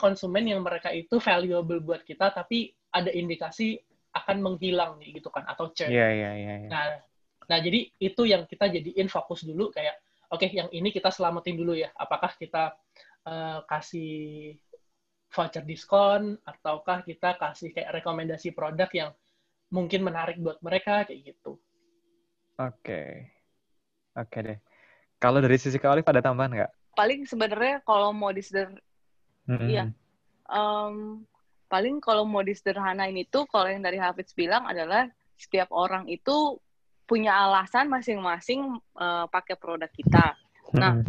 konsumen yang mereka itu valuable buat kita, tapi ada indikasi akan menghilang gitu kan atau churn. Iya iya iya. iya. Nah, nah jadi itu yang kita jadiin fokus dulu kayak oke okay, yang ini kita selamatin dulu ya. Apakah kita uh, kasih voucher diskon ataukah kita kasih kayak rekomendasi produk yang mungkin menarik buat mereka kayak gitu. Oke. Okay. Oke okay deh. Kalau dari sisi Kak ada tambahan nggak? Paling sebenarnya kalau mau diseder mm-hmm. iya. Um, paling kalau mau disederhanain itu kalau yang dari Hafiz bilang adalah setiap orang itu punya alasan masing-masing uh, pakai produk kita. Nah,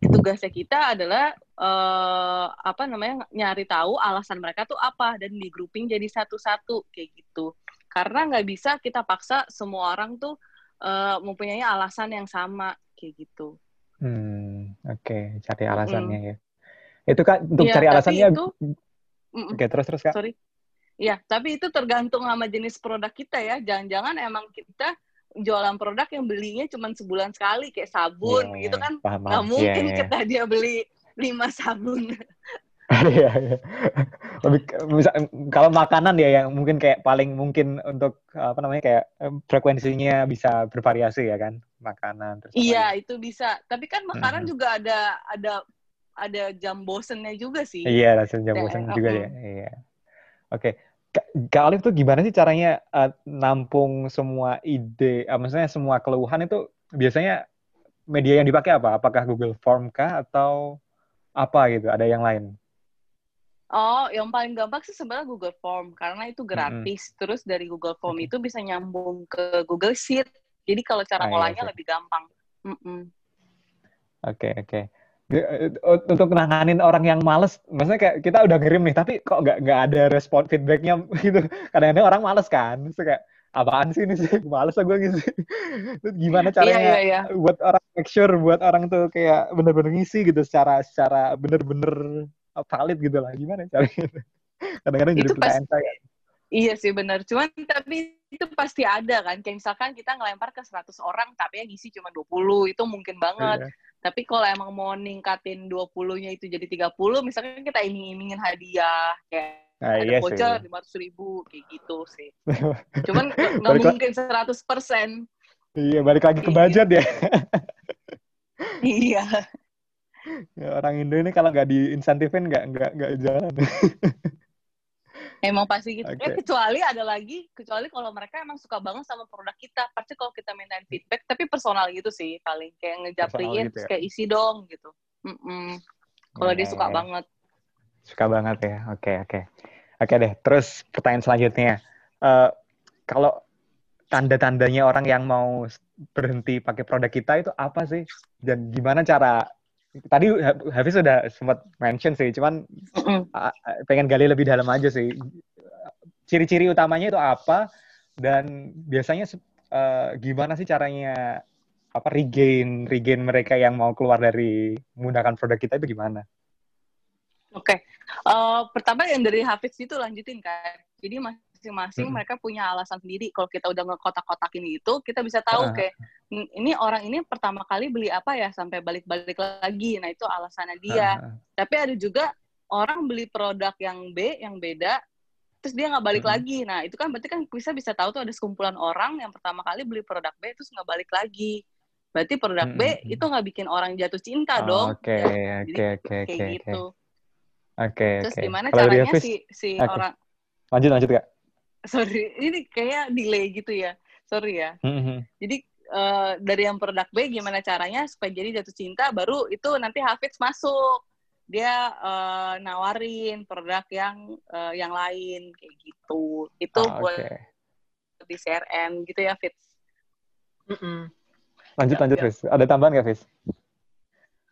tugasnya kita adalah uh, apa namanya nyari tahu alasan mereka tuh apa dan di grouping jadi satu-satu kayak gitu karena nggak bisa kita paksa semua orang tuh uh, mempunyai alasan yang sama kayak gitu. Hmm, oke, okay. cari alasannya mm. ya. Itu kan untuk ya, cari alasannya. Itu, oke, okay, terus terus kak. Sorry. Iya, tapi itu tergantung sama jenis produk kita ya. Jangan-jangan emang kita jualan produk yang belinya cuma sebulan sekali kayak sabun yeah, gitu kan nggak mungkin yeah, yeah. kita dia beli lima sabun Iya, iya. Lebih kalau makanan ya yang mungkin kayak paling mungkin untuk apa namanya kayak frekuensinya bisa bervariasi ya kan makanan. Terus iya itu bisa. Tapi kan makanan hmm. juga ada ada ada jam bosennya juga sih. Iya, rasa jam bosen juga ya. Iya. Oke. Kak Alif tuh gimana sih caranya uh, nampung semua ide, uh, maksudnya semua keluhan itu biasanya media yang dipakai apa? Apakah Google Form kah atau apa gitu? Ada yang lain? Oh, yang paling gampang sih sebenarnya Google Form karena itu gratis. Mm-hmm. Terus dari Google Form itu bisa nyambung ke Google Sheet. Jadi kalau cara ah, ngolahnya iya, lebih gampang. Oke, oke. Okay, okay. Eh, untuk nanganin orang yang males, maksudnya kayak kita udah ngirim nih, tapi kok nggak nggak ada respon feedbacknya gitu. Kadang-kadang orang males kan, terus kayak apaan sih ini sih, males gue ngisi. gimana iya, caranya iya, iya, iya. buat orang make sure, buat orang tuh kayak bener-bener ngisi gitu secara secara bener-bener valid gitu lah. Gimana caranya? Kadang-kadang jadi pertanyaan saya. Iya sih benar. Cuman tapi itu pasti ada kan. Kayak misalkan kita ngelempar ke 100 orang tapi yang ngisi cuma 20, itu mungkin banget. Iya. Tapi kalau emang mau ningkatin 20-nya itu jadi 30, misalkan kita iming-imingin hadiah, kayak nah, ada iya voucher lima ratus ribu, kayak gitu sih. Cuman nggak mungkin 100 persen. Iya, balik lagi ke budget ya. iya. Ya, orang Indo ini kalau nggak diinsentifin nggak nggak nggak jalan. Emang pasti gitu. Okay. Eh, kecuali ada lagi, kecuali kalau mereka emang suka banget sama produk kita. Pasti kalau kita mintain feedback, tapi personal gitu sih paling. Kayak ngejapriin, gitu ya? kayak isi dong gitu. Mm -mm. Kalau yeah, dia suka yeah. banget. Suka banget ya, oke okay, oke. Okay. Oke okay deh, terus pertanyaan selanjutnya. Uh, kalau tanda-tandanya orang yang mau berhenti pakai produk kita itu apa sih? Dan gimana cara tadi Hafiz sudah sempat mention sih, cuman pengen gali lebih dalam aja sih. Ciri-ciri utamanya itu apa? dan biasanya uh, gimana sih caranya apa regain regain mereka yang mau keluar dari menggunakan produk kita itu gimana? Oke, okay. uh, pertama yang dari Hafiz itu lanjutin kan. Jadi masing-masing hmm. mereka punya alasan sendiri. Kalau kita udah ngekotak-kotak ini itu, kita bisa tahu uh. kayak ini orang ini pertama kali beli apa ya sampai balik-balik lagi. Nah itu alasannya dia. Uh. Tapi ada juga orang beli produk yang B yang beda terus dia nggak balik hmm. lagi nah itu kan berarti kan bisa bisa tahu tuh ada sekumpulan orang yang pertama kali beli produk B terus nggak balik lagi berarti produk hmm. B itu nggak bikin orang jatuh cinta oh, dong oke oke oke oke gitu oke terus okay. gimana Kalau caranya si si okay. orang lanjut lanjut kak sorry ini kayak delay gitu ya sorry ya hmm. jadi uh, dari yang produk B gimana caranya supaya jadi jatuh cinta baru itu nanti Hafiz masuk dia uh, nawarin produk yang uh, yang lain kayak gitu itu ah, buat okay. di CRM gitu ya Fitz mm -mm. lanjut ya, lanjut ya. Fitz ada tambahan nggak Fitz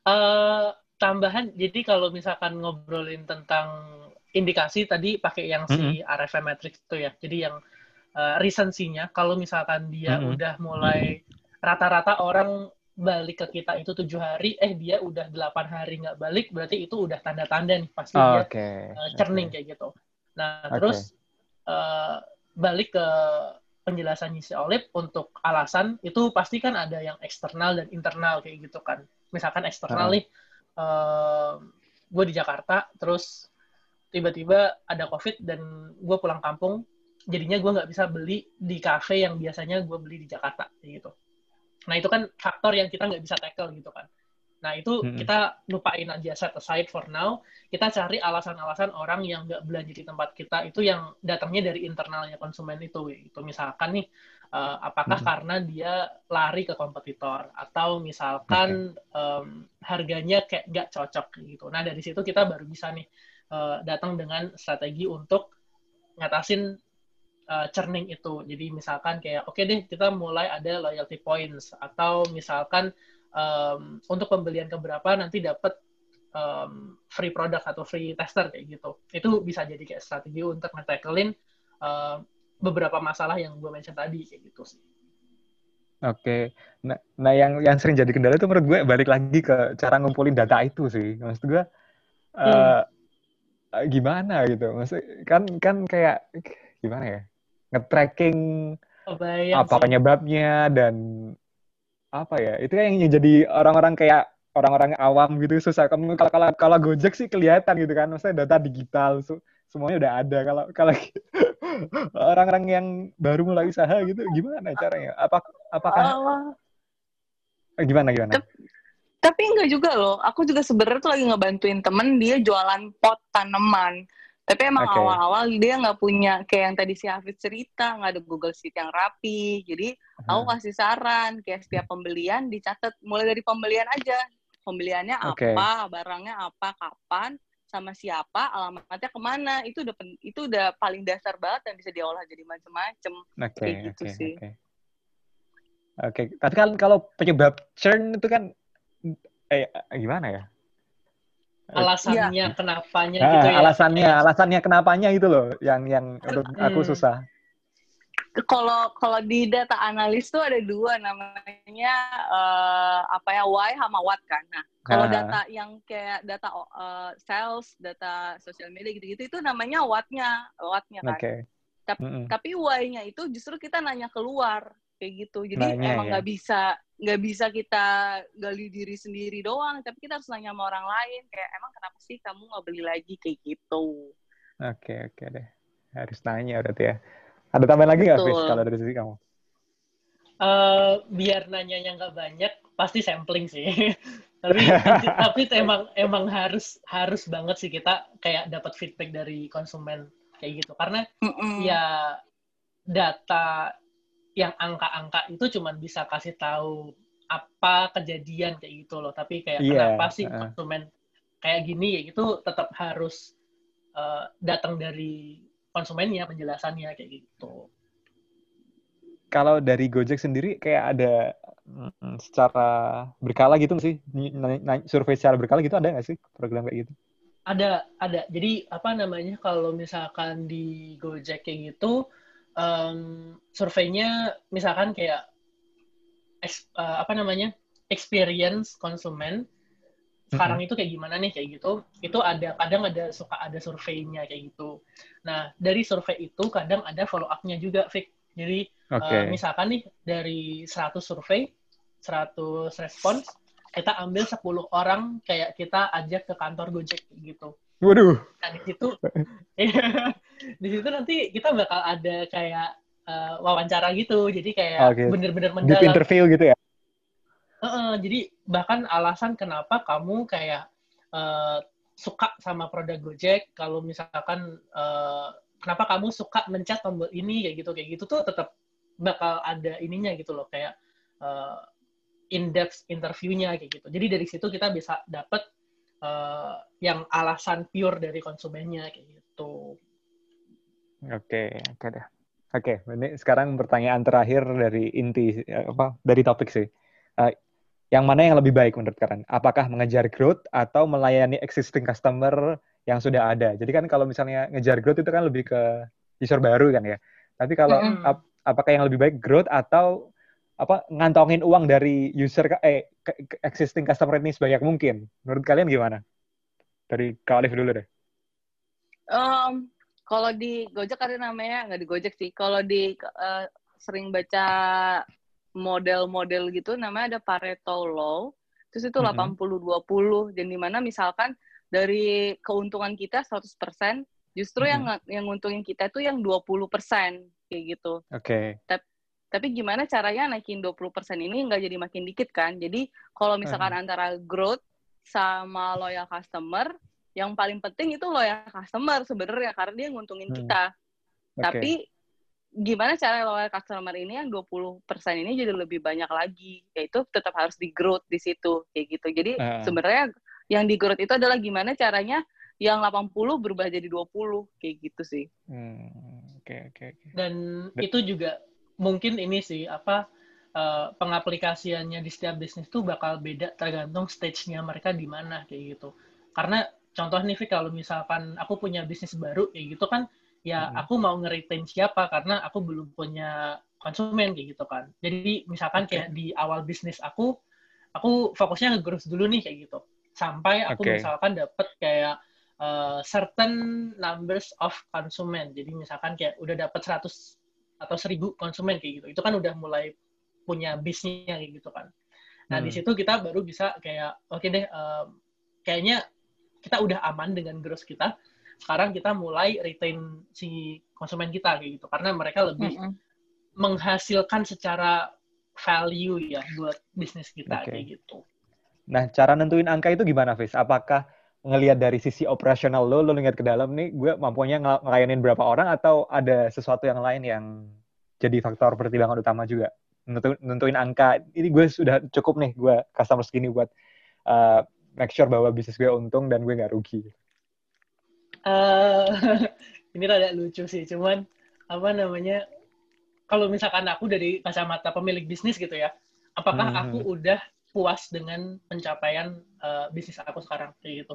uh, tambahan jadi kalau misalkan ngobrolin tentang indikasi tadi pakai yang si mm -hmm. RFM matrix itu ya jadi yang uh, recensinya kalau misalkan dia mm -hmm. udah mulai rata-rata orang balik ke kita itu tujuh hari, eh dia udah delapan hari nggak balik, berarti itu udah tanda-tanda nih pasti oh, dia okay. uh, churning okay. kayak gitu. Nah okay. terus uh, balik ke penjelasannya si Olip untuk alasan itu pasti kan ada yang eksternal dan internal kayak gitu kan. Misalkan eksternal uh. nih, uh, gue di Jakarta, terus tiba-tiba ada COVID dan gue pulang kampung, jadinya gue nggak bisa beli di cafe yang biasanya gue beli di Jakarta kayak gitu Nah itu kan faktor yang kita nggak bisa tackle gitu kan. Nah itu hmm. kita lupain aja set aside for now. Kita cari alasan-alasan orang yang nggak belanja di tempat kita itu yang datangnya dari internalnya konsumen itu. Itu misalkan nih uh, apakah hmm. karena dia lari ke kompetitor atau misalkan okay. um, harganya kayak nggak cocok gitu. Nah dari situ kita baru bisa nih uh, datang dengan strategi untuk ngatasin uh, churning itu. Jadi misalkan kayak oke okay deh kita mulai ada loyalty points atau misalkan um, untuk pembelian keberapa nanti dapat um, free product atau free tester kayak gitu. Itu bisa jadi kayak strategi untuk nge-tacklein uh, beberapa masalah yang gue mention tadi kayak gitu sih. Oke, nah, nah yang yang sering jadi kendala itu menurut gue balik lagi ke cara ngumpulin data itu sih. Maksud gue uh, hmm. gimana gitu, maksud kan kan kayak gimana ya? Nge-tracking oh, apa sih. penyebabnya dan apa ya itu kan yang jadi orang-orang kayak orang-orang awam gitu susah. Kamu kalau kalau kalau Gojek sih kelihatan gitu kan maksudnya data digital so, semuanya udah ada. Kalau kalau orang-orang yang baru mulai usaha gitu gimana caranya? Apa apakah uh, gimana gimana? Tapi enggak juga loh. Aku juga sebenarnya tuh lagi ngebantuin temen dia jualan pot tanaman tapi emang okay. awal-awal dia nggak punya kayak yang tadi si Hafiz cerita, nggak ada Google Sheet yang rapi. Jadi uh-huh. aku kasih saran kayak setiap pembelian dicatat mulai dari pembelian aja. Pembeliannya okay. apa, barangnya apa, kapan, sama siapa, alamatnya ke mana. Itu udah itu udah paling dasar banget dan bisa diolah jadi macam-macam. Okay, kayak gitu okay, sih. Oke. Okay. okay. tapi kan kalau penyebab churn itu kan eh gimana ya? Alasannya ya. kenapanya nah, gitu ya. Alasannya, alasannya kenapanya itu loh yang yang hmm. aku susah. Kalau kalau di data analis tuh ada dua namanya uh, apa ya why sama what kan. Nah, kalau nah. data yang kayak data uh, sales, data sosial media gitu-gitu itu namanya what-nya, what-nya kan. Okay. Tapi, mm -hmm. tapi why-nya itu justru kita nanya keluar kayak gitu. Jadi Nanya, emang ya? nggak ya? bisa nggak bisa kita gali diri sendiri doang, tapi kita harus nanya sama orang lain kayak emang kenapa sih kamu nggak beli lagi kayak gitu. Oke oke deh, harus nanya berarti ya. Ada tambahan lagi nggak, Fis, kalau dari sisi kamu? Uh, biar nanyanya nggak banyak, pasti sampling sih. tapi tapi emang emang harus harus banget sih kita kayak dapat feedback dari konsumen kayak gitu karena mm -mm. ya data yang angka-angka itu cuma bisa kasih tahu apa kejadian kayak gitu loh. Tapi kayak yeah. kenapa sih konsumen kayak gini ya itu tetap harus uh, datang dari konsumennya penjelasannya kayak gitu. Kalau dari Gojek sendiri kayak ada mm, secara berkala gitu nggak sih? Survei secara berkala gitu ada nggak sih program kayak gitu? Ada ada. Jadi apa namanya kalau misalkan di Gojek kayak gitu um, surveinya misalkan kayak uh, apa namanya experience konsumen sekarang mm -hmm. itu kayak gimana nih kayak gitu itu ada kadang ada suka ada surveinya kayak gitu nah dari survei itu kadang ada follow up-nya juga Fik. jadi okay. uh, misalkan nih dari 100 survei 100 respons kita ambil 10 orang kayak kita ajak ke kantor Gojek gitu Waduh. Nah, di situ di situ nanti kita bakal ada kayak uh, wawancara gitu. Jadi kayak okay. bener-bener mendalam. Deep interview gitu ya? Uh, uh, jadi bahkan alasan kenapa kamu kayak uh, suka sama produk Gojek, kalau misalkan uh, kenapa kamu suka mencet tombol ini kayak gitu kayak gitu tuh tetap bakal ada ininya gitu loh kayak uh, in-depth interviewnya kayak gitu. Jadi dari situ kita bisa dapat uh, yang alasan pure dari konsumennya kayak gitu. Oke, oke deh. Oke, ini sekarang pertanyaan terakhir dari inti apa dari topik sih. Uh, yang mana yang lebih baik menurut kalian? Apakah mengejar growth atau melayani existing customer yang sudah ada? Jadi kan kalau misalnya ngejar growth itu kan lebih ke user baru kan ya. Tapi kalau mm -hmm. ap apakah yang lebih baik growth atau apa ngantongin uang dari user eh existing customer ini sebanyak mungkin? Menurut kalian gimana? Dari Kak Alif dulu deh. Um, kalau di Gojek karena namanya nggak di Gojek sih. Kalau di uh, sering baca model-model gitu namanya ada Pareto Law. Terus itu mm -hmm. 80 20 dan di mana misalkan dari keuntungan kita 100% justru mm -hmm. yang yang nguntungin kita itu yang 20% kayak gitu. Oke. Okay. Tapi tapi gimana caranya naikin 20% ini nggak jadi makin dikit kan? Jadi kalau misalkan uh -huh. antara growth sama loyal customer yang paling penting itu loyal customer sebenarnya karena dia nguntungin hmm. kita. Okay. Tapi gimana cara loyal customer ini yang 20% ini jadi lebih banyak lagi. Yaitu tetap harus di growth di situ kayak gitu. Jadi uh. sebenarnya yang di growth itu adalah gimana caranya yang 80 berubah jadi 20 kayak gitu sih. Hmm, oke okay, oke okay, okay. Dan itu juga mungkin ini sih apa uh, pengaplikasiannya di setiap bisnis tuh bakal beda tergantung stage-nya mereka di mana kayak gitu. Karena contoh nih kalau misalkan aku punya bisnis baru kayak gitu kan ya hmm. aku mau nge siapa karena aku belum punya konsumen kayak gitu kan jadi misalkan okay. kayak di awal bisnis aku aku fokusnya nge dulu nih kayak gitu sampai aku okay. misalkan dapet kayak uh, certain numbers of konsumen jadi misalkan kayak udah dapet 100 atau 1000 konsumen kayak gitu itu kan udah mulai punya bisnisnya kayak gitu kan nah hmm. di situ kita baru bisa kayak oke okay deh uh, kayaknya kita udah aman dengan gross kita sekarang kita mulai retain si konsumen kita kayak gitu karena mereka lebih mm -hmm. menghasilkan secara value ya buat bisnis kita okay. kayak gitu. Nah, cara nentuin angka itu gimana, Fis? Apakah ngelihat dari sisi operasional lo, lo lihat ke dalam nih, gue mampunya ng ngelayanin berapa orang atau ada sesuatu yang lain yang jadi faktor pertimbangan utama juga? Nentuin, nentuin angka, ini gue sudah cukup nih, gue customer segini buat uh, make sure bahwa bisnis gue untung dan gue nggak rugi? Uh, ini rada lucu sih, cuman apa namanya? Kalau misalkan aku dari kacamata pemilik bisnis gitu ya, apakah hmm. aku udah puas dengan pencapaian uh, bisnis aku sekarang kayak gitu?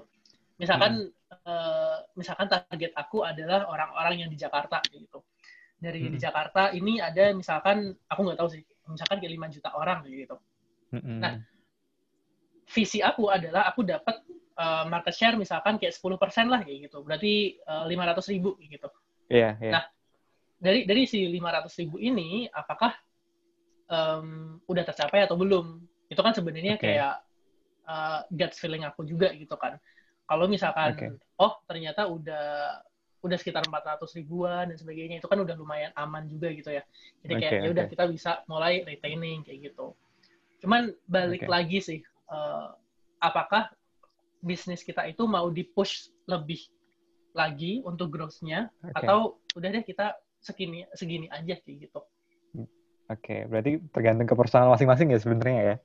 Misalkan hmm. uh, misalkan target aku adalah orang-orang yang di Jakarta kayak gitu. Dari hmm. di Jakarta ini ada misalkan aku nggak tahu sih, misalkan kayak 5 juta orang kayak gitu. Hmm. Nah, visi aku adalah aku dapat uh, market share misalkan kayak 10% lah kayak gitu. Berarti uh, 500 ribu gitu. Iya, yeah, yeah. Nah, dari dari si 500 ribu ini apakah um, udah tercapai atau belum? Itu kan sebenarnya okay. kayak uh, gut feeling aku juga gitu kan. Kalau misalkan okay. oh ternyata udah udah sekitar 400 ribuan dan sebagainya itu kan udah lumayan aman juga gitu ya. Jadi kayak okay, ya udah okay. kita bisa mulai retaining kayak gitu. Cuman balik okay. lagi sih uh, apakah bisnis kita itu mau di-push lebih lagi untuk growth-nya okay. atau udah deh kita segini segini aja kayak gitu. Oke, okay, berarti tergantung ke personal masing-masing ya sebenarnya ya.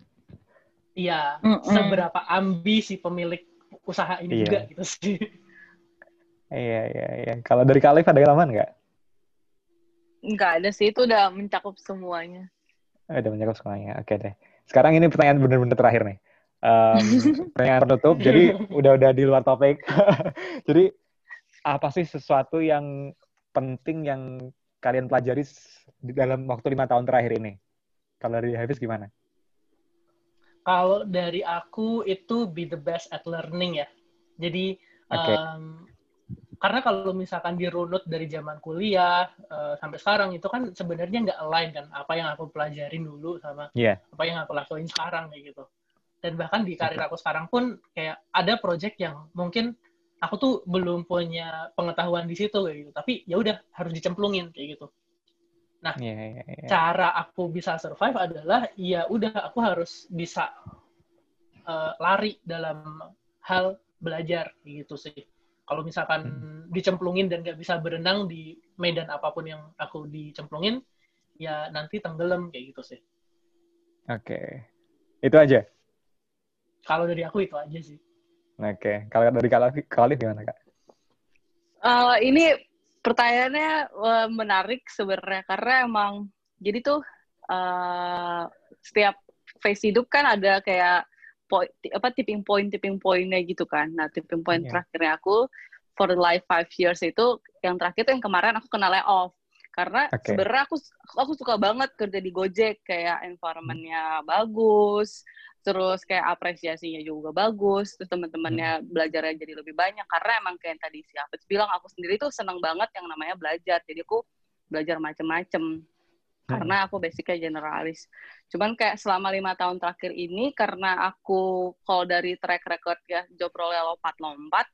Iya, mm -mm. seberapa ambisi pemilik usaha ini iya. juga gitu sih. Iya, iya, iya. Kalau dari Kalif ada tambahan nggak? Nggak ada sih, itu udah mencakup semuanya. Oh, udah mencakup semuanya, oke deh. Sekarang ini pertanyaan bener-bener terakhir nih um, pertanyaan penutup. Jadi udah-udah di luar topik. Jadi apa sih sesuatu yang penting yang kalian pelajari di dalam waktu lima tahun terakhir ini? Kalau dari Hafiz gimana? Kalau dari aku itu be the best at learning ya. Jadi okay. um, karena kalau misalkan dirunut dari zaman kuliah uh, sampai sekarang itu kan sebenarnya nggak align kan apa yang aku pelajarin dulu sama yeah. apa yang aku lakuin sekarang kayak gitu. Dan bahkan di karir aku sekarang pun kayak ada project yang mungkin aku tuh belum punya pengetahuan di situ kayak gitu. Tapi ya udah harus dicemplungin kayak gitu. Nah, yeah, yeah, yeah. cara aku bisa survive adalah ya udah aku harus bisa uh, lari dalam hal belajar gitu sih. Kalau misalkan hmm. dicemplungin dan nggak bisa berenang di medan apa pun yang aku dicemplungin, ya nanti tenggelam kayak gitu sih. Oke, okay. itu aja. Kalau dari aku itu aja sih. Oke, okay. kalau dari Kalif gimana kak? Uh, ini pertanyaannya uh, menarik sebenarnya karena emang jadi tuh uh, setiap phase hidup kan ada kayak point apa tipping point tipping pointnya gitu kan. Nah tipping point yeah. terakhirnya aku for the life five years itu yang terakhir tuh yang kemarin aku kena layoff karena okay. sebenarnya aku aku suka banget kerja di Gojek kayak environmentnya hmm. bagus terus kayak apresiasinya juga bagus terus teman-temannya hmm. belajarnya jadi lebih banyak karena emang kayak tadi si Hafiz bilang aku sendiri tuh seneng banget yang namanya belajar jadi aku belajar macem-macem hmm. karena aku basicnya generalis cuman kayak selama lima tahun terakhir ini karena aku kalau dari track record ya job role lompat-lompat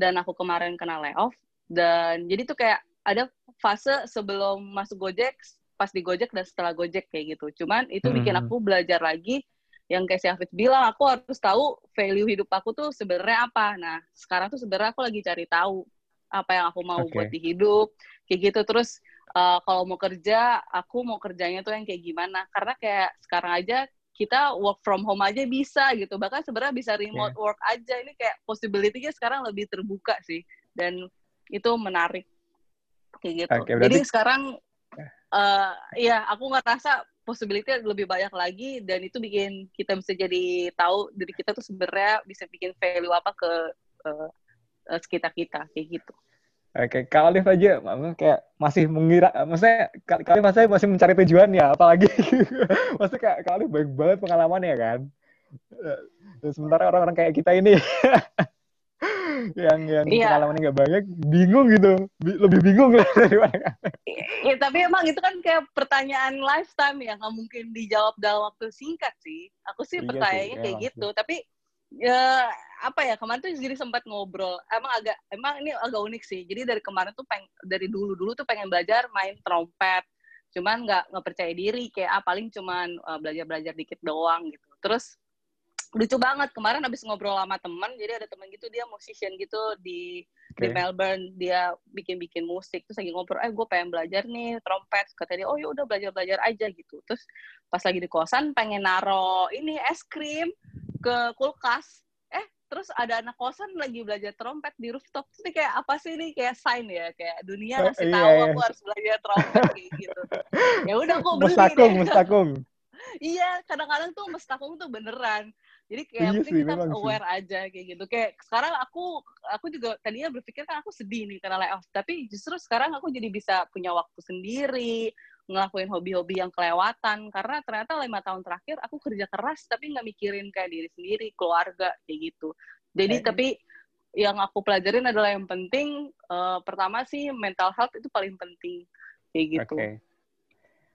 dan aku kemarin kena layoff dan jadi tuh kayak ada fase sebelum masuk Gojek pas di Gojek dan setelah Gojek kayak gitu cuman itu bikin hmm. aku belajar lagi yang kayak si Hafiz bilang aku harus tahu value hidup aku tuh sebenarnya apa. Nah sekarang tuh sebenarnya aku lagi cari tahu apa yang aku mau okay. buat di hidup kayak gitu. Terus uh, kalau mau kerja aku mau kerjanya tuh yang kayak gimana? Karena kayak sekarang aja kita work from home aja bisa gitu. Bahkan sebenarnya bisa remote yeah. work aja. Ini kayak possibility-nya sekarang lebih terbuka sih. Dan itu menarik. Kayak gitu. Okay, berarti... jadi sekarang uh, ya aku nggak rasa possibility lebih banyak lagi dan itu bikin kita bisa jadi tahu dari kita tuh sebenarnya bisa bikin value apa ke uh, sekitar kita kayak gitu. Oke, Kak Alif aja, kayak masih mengira, maksudnya Kak Alif masih masih mencari tujuan ya, apalagi, maksudnya Kak, Kak baik banget pengalamannya kan. Sementara orang-orang kayak kita ini yang yang iya. pengalamannya nggak banyak bingung gitu. Lebih bingung daripada ya, tapi emang itu kan kayak pertanyaan lifetime yang nggak mungkin dijawab dalam waktu singkat sih. Aku sih iya pertanyaannya sih, kayak gitu sih. tapi ya apa ya kemarin tuh jadi sempat ngobrol. Emang agak emang ini agak unik sih. Jadi dari kemarin tuh peng dari dulu dulu tuh pengen belajar main trompet. Cuman nggak nggak percaya diri kayak ah paling cuman uh, belajar belajar dikit doang gitu. Terus lucu banget. Kemarin abis ngobrol sama temen jadi ada temen gitu dia musician gitu di okay. di Melbourne. Dia bikin bikin musik terus lagi ngobrol eh gue pengen belajar nih trompet kata dia. Oh ya udah belajar belajar aja gitu. Terus pas lagi di kosan pengen naro ini es krim ke kulkas. Eh terus ada anak kosan lagi belajar trompet di rooftop. Terus kayak apa sih ini? Kayak sign ya kayak dunia oh, ngasih iya, tahu iya. aku harus belajar trompet kayak gitu. Ya udah aku beli mustakung mustakung iya kadang-kadang tuh mustakung tuh beneran jadi kayak iya mungkin sih, kita aware sih. aja kayak gitu. Kayak sekarang aku aku juga tadinya berpikir kan aku sedih nih karena layoff, tapi justru sekarang aku jadi bisa punya waktu sendiri, ngelakuin hobi-hobi yang kelewatan karena ternyata lima tahun terakhir aku kerja keras tapi nggak mikirin kayak diri sendiri, keluarga kayak gitu. Jadi okay. tapi yang aku pelajarin adalah yang penting uh, pertama sih mental health itu paling penting kayak gitu. Oke. Okay.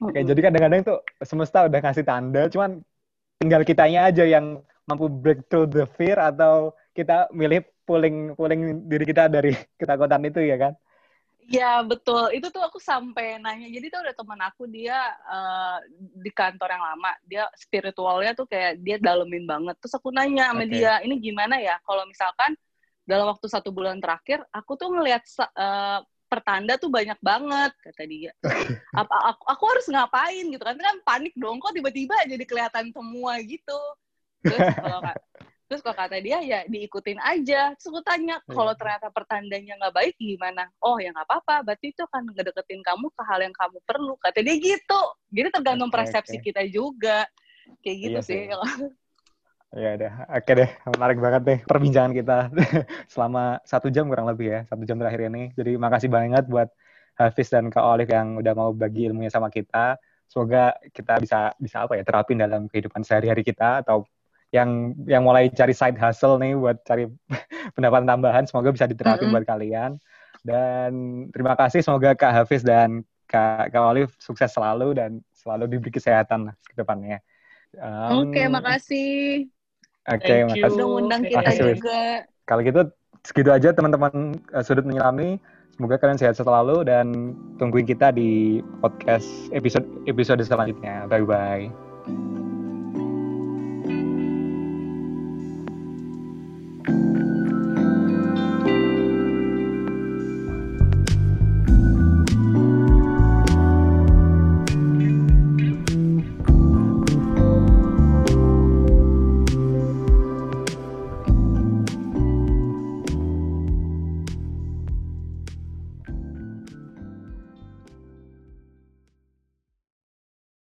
Oke, okay, jadi kadang-kadang tuh semesta udah kasih tanda, cuman tinggal kitanya aja yang mampu break through the fear atau kita milih pulling pulling diri kita dari ketakutan itu ya kan? Ya betul, itu tuh aku sampai nanya. Jadi tuh ada teman aku dia uh, di kantor yang lama, dia spiritualnya tuh kayak dia dalemin banget. Terus aku nanya sama okay. dia, ini gimana ya? Kalau misalkan dalam waktu satu bulan terakhir, aku tuh ngelihat uh, pertanda tuh banyak banget kata dia. Apa aku, aku harus ngapain gitu kan? Kan panik dong, kok tiba-tiba jadi kelihatan semua gitu terus kalau terus kalau kata dia ya diikutin aja. Terus aku tanya iya. kalau ternyata pertandanya nggak baik gimana? Oh ya nggak apa-apa. Berarti itu akan ngedeketin kamu ke hal yang kamu perlu. Kata dia gitu. Jadi tergantung okay, persepsi okay. kita juga. Kayak gitu iya sih, Ya deh, oke deh, menarik banget deh perbincangan kita selama satu jam kurang lebih ya, satu jam terakhir ini. Jadi makasih banget buat Hafiz dan Kak Olive yang udah mau bagi ilmunya sama kita. Semoga kita bisa bisa apa ya terapin dalam kehidupan sehari-hari kita atau yang yang mulai cari side hustle nih buat cari pendapatan tambahan semoga bisa diterapin mm -hmm. buat kalian dan terima kasih semoga Kak Hafiz dan Kak, Kak Olive sukses selalu dan selalu diberi kesehatan ke depannya. Um, Oke, okay, makasih. Oke, okay, makasih. Udah undang kita makasih, juga. Kalau gitu segitu aja teman-teman uh, sudut menyelami. Semoga kalian sehat selalu dan tungguin kita di podcast episode episode selanjutnya. Bye bye.